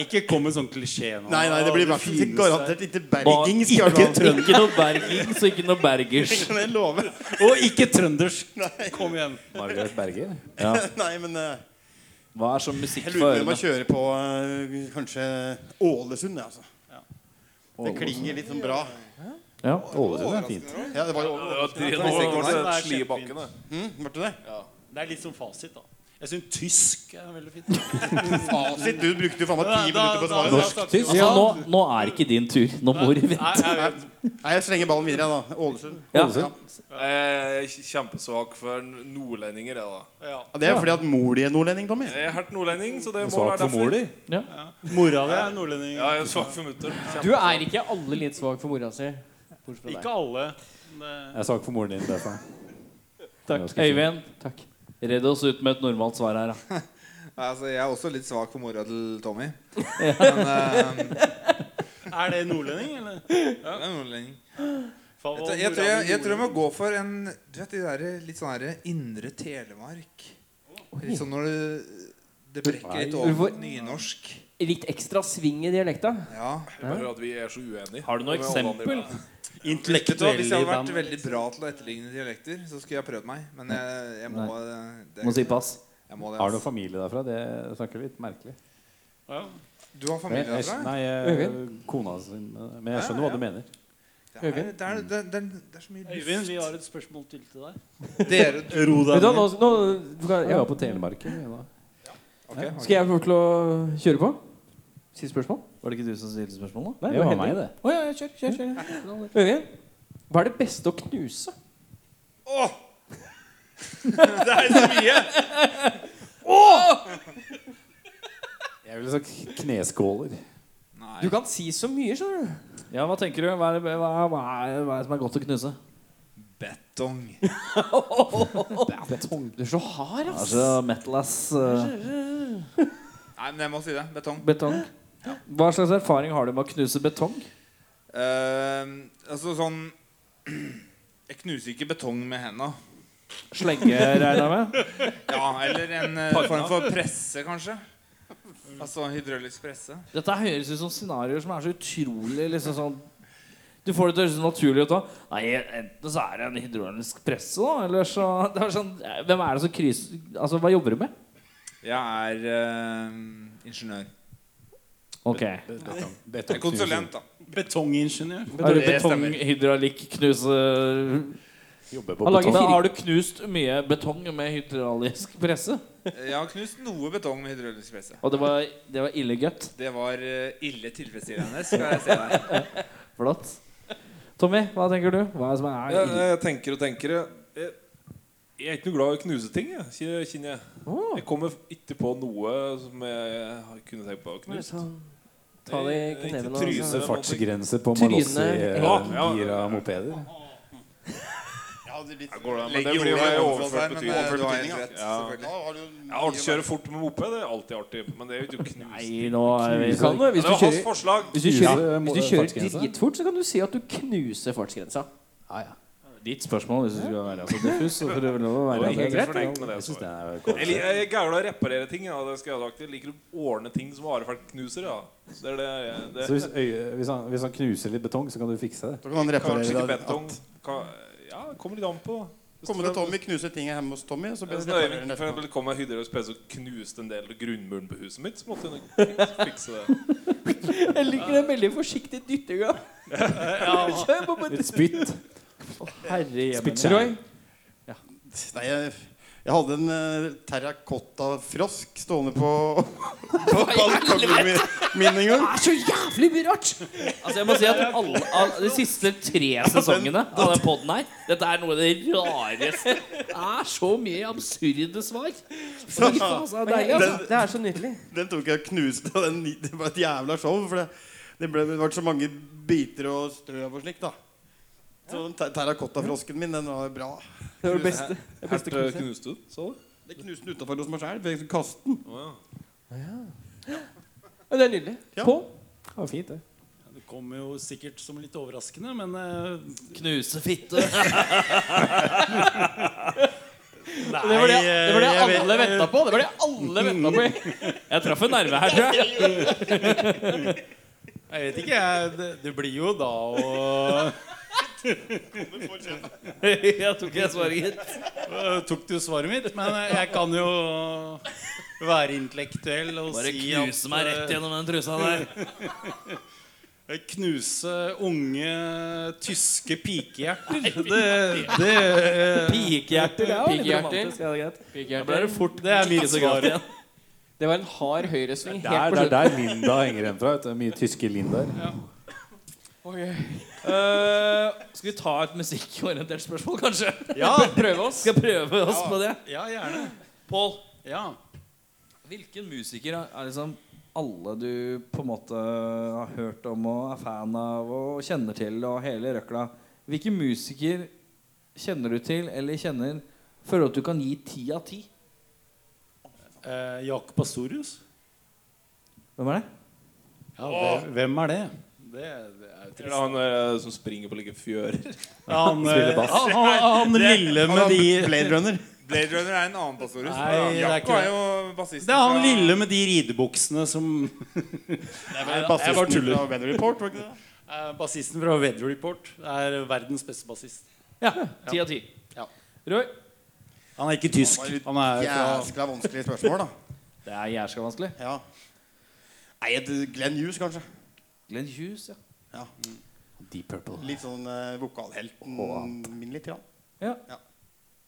Ikke kom med sånn klisjé nå. Nei, nei, det blir i hvert fall ikke garantert ikke bergingsk. i Ikke, hvert fall. ikke noe bergings og ikke noe bergers. Kan jeg love. Og ikke trøndersk. Kom igjen. Margaret Berger. Ja. Nei, men eh, Hva er sånn musikk jeg for lurer på om ørene? jeg kjører på eh, kanskje Ålesund. Ja, altså. Det klinger litt sånn bra. Ja. Ålesund er fint. Ja, det var Ja, det er det. hm, det er litt som fasit, da. Jeg syns tysk er veldig fint. Fasit! Du brukte jo faen meg ti minutter på å svare. Norsk-tysk? Ja, nå, nå er ikke din tur. Nå må du vente. Nei, jeg slenger ballen videre, jeg, da. Ålesund. Ja. Jeg er kjempesvak for nordlendinger, jeg, da. Ja. Ja, det er fordi at mor di er nordlending, Tommy. Jeg er helt nordlending, så det må Svak være derfor. mor di? Mora di er nordlending. Ja, jeg er svak for mutter. Du er ikke alle litt svak for mora si? Bortsett fra deg. Ikke alle. Men... Jeg er svak for moren din. derfor Takk. Øyvind, Takk. Redd oss ut med et normalt svar her. Da. Altså, jeg er også litt svak for mora til Tommy. Men uh... er det nordlending, eller? det er nordlending. Jeg, tror- jeg, tror jeg, jeg tror jeg må gå for en Du vet de der, litt sånn herre Indre Telemark. Litt sånn når det, det brekker litt over nynorsk. Litt ekstra sving i dialekta. Ja. Bare at vi er så uenige. Har du noe eksempel? Intellektuelle Hvis jeg hadde vært veldig bra til å etterligne dialekter, så skulle jeg prøvd meg. Men jeg, jeg må det, Må si pass. Jeg må det, Har du familie derfra? Det snakker litt merkelig. Ja. Du har familie Jeg- jeg- derfra? Nei, jeg, kona sin Men jeg skjønner hva du mener. Det er, det, er, det, er, det er så mye Øyvind, vi har et spørsmål til til deg. Dere Ro deg ned. nå, nå Jeg var på Telemarken. Ja. Okay, Ok, ok. Skal jeg få lov til å kjøre på? Siste spørsmål? Var det ikke du som stilte spørsmål, da? Nei, Det var var meg, det. Oh, ja, kjør, kjør, kjør. Øyvind, hva er det beste å knuse? Åh! det er så mye! Jeg ville sagt kneskåler. Nei. Du kan si så mye, skjønner du. Ja, hva tenker du? Hva er, det, er, hva, er, hva er det som er godt å knuse? Betong. Betong. Du er så hard, ass. så metal ass uh, Nei, men jeg må si det. Betong. betong. Hva slags erfaring har du med å knuse betong? Uh, altså sånn Jeg knuser ikke betong med henda. Slenge, regner jeg med? Ja, eller en uh, form for presse, kanskje. Altså hydraulisk presse. Dette høres ut som scenarioer som er så utrolig liksom sånn Du får det til å høres så naturlig ut òg. Nei, enten så er det en hydraulisk presse, da, eller så det er sånn, Hvem er det som kryser Altså, hva jobber du med? Jeg er uh, ingeniør. Ok. Er konsulent, da. Betongingeniør. Er du knuse fire- Har du knust mye betong med hydraulisk presse? Jeg har knust noe betong med hydraulisk presse. Og det var, det var ille godt? Det var eh, ille tilfredsstillende, skal jeg si deg. Flott. Tommy, hva tenker du? Hva er det som er Ja, ille? jeg tenker og tenker. Jeg, jeg er ikke noe glad i å knuse ting. Jeg, jeg. Jeg kommer ikke på noe som jeg kunne tenkt på å knuse. Ta det i Ikke kneven tryne. fartsgrense på Tryne, Malossi ja. Ja, gira mopeder. Ja, det er litt... Går det, men det blir jo overfall overført betydning. eh, har betydning, helt ja. Ja. Kjøre fort med moped det er alltid artig, men det er jo knust. Nei, nå er vi kan, jo, hvis, du kjører, hvis, du kjører, hvis du kjører dritfort, så kan du si at du knuser fartsgrensa. Ja, ja. Ditt spørsmål, hvis du skulle være så diffus. Så får du vel lov å være var det. ikke greit, med det Jeg det er Jeg, koselig. jeg er å reparere ting. Ja, det skal jeg ha sagt. Jeg liker å ordne ting som Arefelt knuser. Ja. Så det er det, det. Så hvis, øye, hvis, han, hvis han knuser litt betong, så kan du fikse det? Da kan han reparere Kanskje ikke det. betong. Ja, det kommer litt an på. Kommer det Tommy, knuser ting hjemme hos Tommy, så blir det ja, for eksempel kom med hydraulisk presse og knuste en del av grunnmuren på huset mitt, så måtte jeg fikse det. Jeg liker den veldig forsiktige dyttinga. På Litt spytt. Herre Spytt Ja. Nei, jeg, jeg hadde en uh, terrakottafrosk stående på, på balkongen min, min en gang. det er så jævlig mye rart! Altså jeg må si at alle, av de siste tre sesongene av den podden her Dette er noe av det rareste. Det er så mye absurde svar. Så, faen, så Men deilig, altså. Det er så nydelig. Den tok jeg og knuste, den, det var et jævla show. For det, det ble det ble så mange biter og støv og slikt. da Så den ter- terrakotta-frosken min, den var bra. Det var det beste. Det beste Helt knuste du, sa du? Det knuste den utafor hos meg sjæl. Jeg skulle kaste den. Å, ja. Ja, det er nydelig. Ja. På. Det var fint, det. Det kommer jo sikkert som litt overraskende, men uh, Knuse fitte. Nei, Det var det, det, var det jeg alle venta på. Det var det alle venta på. Jeg traff en nerve her, tror jeg. Jeg vet ikke, jeg. Det, det blir jo da å Jeg tok jeg svaret, gitt. Uh, Tok du svaret mitt? Men eh, jeg kan jo være intellektuell og Bare si knuse meg rett eh, gjennom den trusa der. knuse unge tyske pikehjerter. Det, det, Pikehjerter, er Pikehjerter. romantisk. Ja, det er. Da ble det fort det er mitt svar. igjen. Det var en hard høyresving Det er, på det er der Linda henger igjen fra. Mye tyske Lindaer. Eh, skal vi ta et musikkorientert spørsmål, kanskje? Ja, Prøve oss. Skal prøve oss på det. ja, gjerne. Pål, Ja. hvilken musiker er- er liksom alle du på en måte har hørt om og er fan av og kjenner til og hele røkla? Hvilken musiker kjenner du til eller kjenner føler at du kan gi ti av ti? Eh, Jakob Astorius. Hvem er det? Ja, hvem, hvem er det? Det, det er Eller trist. han eh, som springer på like fjører. Han, Spiller eh, bass. han, han, han lille med de Blade Runner. Blade Runner er en annen pastorus. Nei, det er Jakko ikke er det. jo bassisten. Det er han fra- lille med de ridebuksene som Jeg bare tuller. fra Weather Report, var ikke det? er Bassisten fra Weather Report er verdens beste bassist. Ja, ti av ti. Ja. Roy? Han er ikke tysk. Han er fra Jæskla vanskelig spørsmål, da. Det er jævla vanskelig. Ja. Nei, et Glenn Hughes, kanskje. Glenn Hughes, ja. Ja. Deep Purple. Litt sånn uh, vokalhelten min litt. Grann.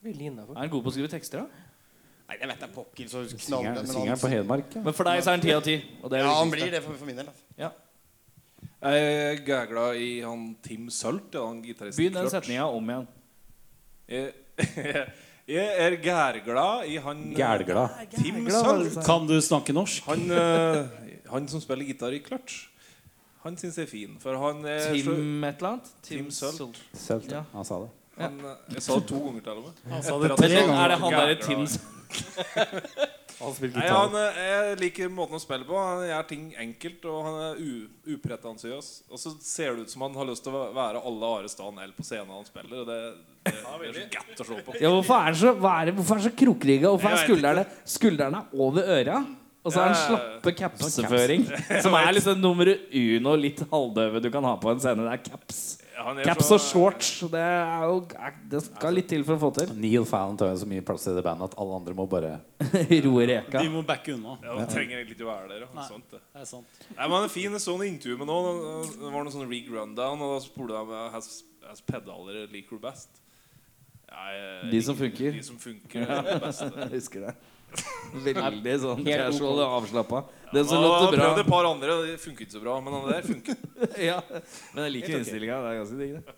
Veldig innafor. Er han god på å skrive tekster, da? Nei, jeg vet det er pokker, så knallende. Synger synger han på Hedmark? Ja. Men for deg så er han ti av ti. og det er Ja, han blir det for, for min del. Altså. Jeg er gægla i han Tim Sult. Han gitaristen. Begynn den setninga om igjen. Jeg, jeg er gærglad i han Gærglad Tim Sult. Kan du snakke norsk? Han, eh, han som spiller gitar i Clutch. Han syns jeg er fin. For han er så, Tim et eller annet? Tim Sult. Sult, Ja. Han sa det. han, eh, Jeg sa det to ganger til og med. Han sa det tre ganger. Er det han derre. Tim Han spiller Nei, han, eh, Jeg liker måten å spille på. Han gjør ting enkelt, og han er upretensiøs. Og så ser det ut som han har lyst til å være alle Are Stan L på scenen han spiller. Og det, det, det er så gætt å se på. Ja, hvorfor er han så, er det, hvorfor er han så krokrygga? Hvorfor er skuldrene, skuldrene over øra? Og så er han slappe capseføring. Som er liksom nummer uno litt halvdøve du kan ha på en scene. Det er caps. Caps og shorts. Det, er jo, det skal litt til for å få til. Neil Fallon tar jo så mye plass i det bandet at alle andre må bare Roe reka. De må backe unna. Ja, de trenger egentlig ikke å være der. Nei. Sånt, det. Det er sant. Nei, men en fin. sånn intervju med noen. Det var noen sånn rig rundown, og da spurte de om has, has pedaler liker du best. Ja, jeg- De som funker. De som funker er det beste. Jeg husker det. Veldig sånn casual og avslappa. Den som ja, låter bra. prøvde et par andre, og de funker ikke så bra. Men det der funker. Ja, Men jeg liker innstillinga. Det er ganske digg, det.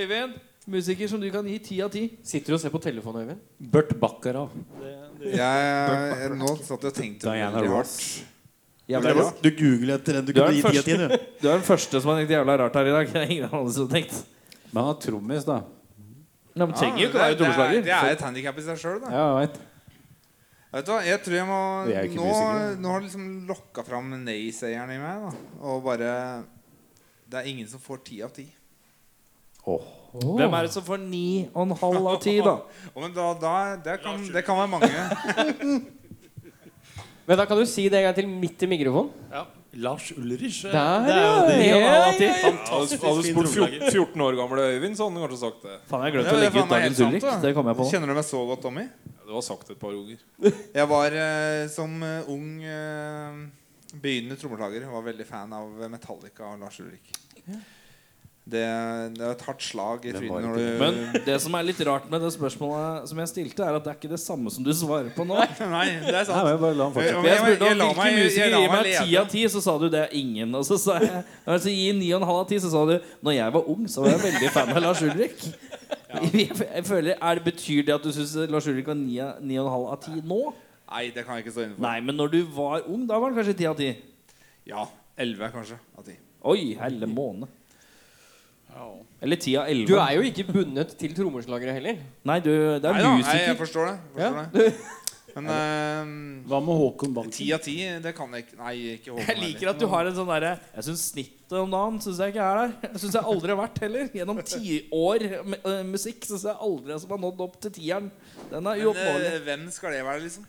Øyvind, musiker som du kan gi ti av ti. Sitter du og ser på telefonen, Øyvind? Burt Baccarat. Jeg, jeg, nå satt jeg og tenkte Diana Ross. Jævla rart. Du googler etter den du Du kunne gi ti av ti. du. Du er den første som har tenkt jævla rart her i dag. Det er ingen andre som har tenkt. Men han er trommis, da. Nei, men trenger jo ikke å være det, er, trommeslager. det er et handikap i seg sjøl, da. Ja, jeg vet. Vet du hva, jeg tror jeg må Nå, nå har du liksom lokka fram nei-seieren i meg. da Og bare Det er ingen som får ti av ti. Åh. Hvem er det som får ni og en halv av ti, da? oh, Men da, da det, kan, det kan være mange. Men da kan du si det en gang til midt i mikrofonen. Ja. Lars Ulrich. eh, Der, det er jo det. Ja, ja, ja. Hadde Fantastisk hadde du spurt 14, 14 år gamle Øyvind, så hadde han kanskje sagt det. Faen, jeg glemte Ja, å legge ut dagens Ulrik. da. Det kom jeg på. Kjenner du meg så godt, Tommy? Det var sagt et par ganger. Jeg var eh, som eh, ung eh, begynnende trommeslager var veldig fan av Metallica og Lars Ulrik. Det, det er et hardt slag i trynet når du Men det som er litt rart med det spørsmålet som jeg stilte, er at det er ikke det samme som du svarer på nå. Nei, det er Nei, sant. men bare la han fortsette. Jeg jeg- spurte jeg om la hvilke meg- jeg musikere la gir meg meg ti lede. av ti, så sa du det er ingen. Og så sa jeg altså, gi ni og en halv av ti, så sa du når jeg var ung, så var jeg veldig fan av Lars Ulrik. Jeg jeg føler, er det Betyr det at du syns Lars Ulrik var 9,5 av- ni og en halv av ti nå? Nei, det kan jeg ikke stå inne for. Nei, men når du var ung, da var han kanskje 10 av 10? Ja, 11 kanskje av 10. Oi, helle måne. Eller 10 av elleve. Du er jo ikke bundet til trommeslagere heller. Nei, du, det er Nei da, nei, jeg forstår det. Forstår det. Men uh, Hva med Håkon Banken? 10 av 10, det kan jeg ikke Nei, ikke Håkon. Jeg liker at du har en sånn derre Jeg syns snittet om dagen synes jeg ikke er der. Jeg syns jeg aldri har vært heller. Gjennom tiår med øh, musikk syns jeg aldri som har nådd opp til tieren. Den er Men, uoppnåelig. Uh, hvem skal det være, liksom?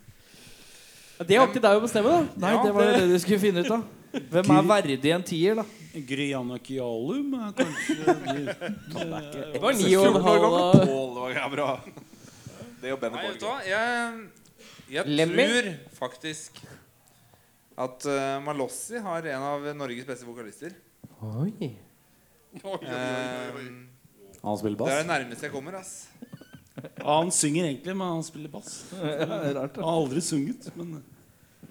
Det er opp til deg å bestemme, da. Nei, ja, det var det- det du skulle finne ut av. Hvem er verdig en tier, da? Gryana Kialum er kanskje Det var ni og en halv Det Pål var bra. Det og Benny Borge. Jeg, jeg Lemmy? tror faktisk at uh, Malossi har en av Norges beste vokalister. Oi. Ehm, Han spiller det er det nærmeste jeg kommer. ass Ja, han synger egentlig, men han spiller bass. Rart, Han har aldri sunget, men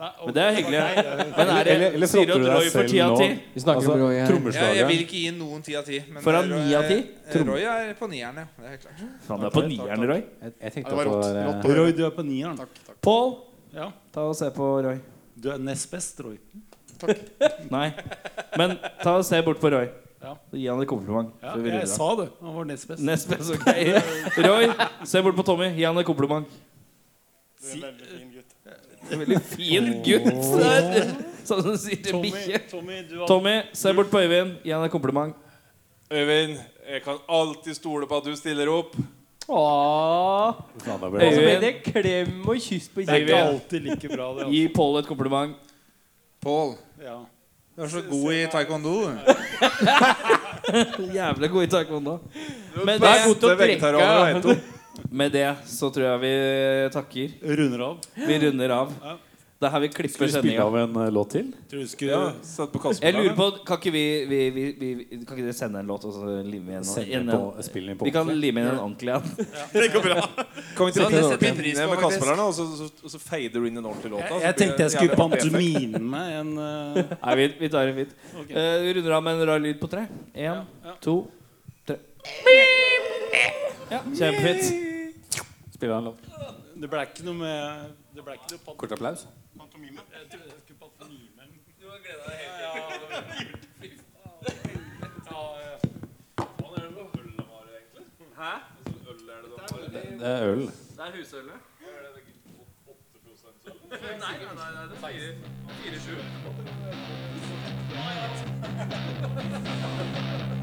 Men det er hyggelig. Men er det, Eller- sier du at Roy får ti av ti? Vi snakker Altså, om Roy her. jeg, jeg vil ikke gi noen ti av ti. men Får han Roy- ni av ti? Roy er på nieren, ja. Det er helt klart. Han er på nieren, Roy. Jeg, jeg tenkte Det var rått. eh, Roy, du er på nieren. Takk, takk. Paul, Ja, ta og se på Roy. Du er nest best, Roy. Nei. Men ta og se bort på Roy. Ja. Gi han et kompliment. Ja, jeg sa det. Han var nest best. Nest best, okay. Roy, se bort på Tommy. Gi han et kompliment. Er en veldig fin gutt. Veldig fin gutt. der. Sånn som sier til Tommy, bikkje. Tommy, du har Tommy, se bort på Øyvind. Gi ham et kompliment. Øyvind, jeg kan alltid stole på at du stiller opp. Åh. Øyvind. det- klem og kyss på Det er ikke alltid like bra, det. Altså. Gi Pål et kompliment. Pål. Ja. du er så god i taekwondo. Jævlig god i taekwondo. Men Det er god til å vegetarianer, trekke. Med det så tror jeg vi takker. Runder av. Vi runder av. Ja. Det er her vi Skal vi spille sendinga. av en eh, låt til? Tror du skulle Ja, Sett på Jeg lurer på, Kan ikke vi, vi, vi, vi Kan ikke dere sende en låt og så lime igjen? En- på, en, den på Vi kan lime inn en ordentlig en. Kan Ja, det ikke setter vi pris på, med faktisk. Kasper her nå, og så, så, så, så fader du inn en ordentlig låt? da, Jeg, jeg tenkte jeg skulle pantomime meg en uh... Nei, vi, vi tar det fint. Okay. Uh, vi runder av med en rar lyd på tre. Én, Ja, ja. to, tre. Ja. Kjempefint. Spiller han lov. Det ble ikke noe med det ble ikke noe Kort applaus? Pantomime. Jeg trodde jeg skulle pantomime. Du har gleda deg helt til Hæ? Det er øl. Det er husølet? Nei, nei, nei, det er 4-7.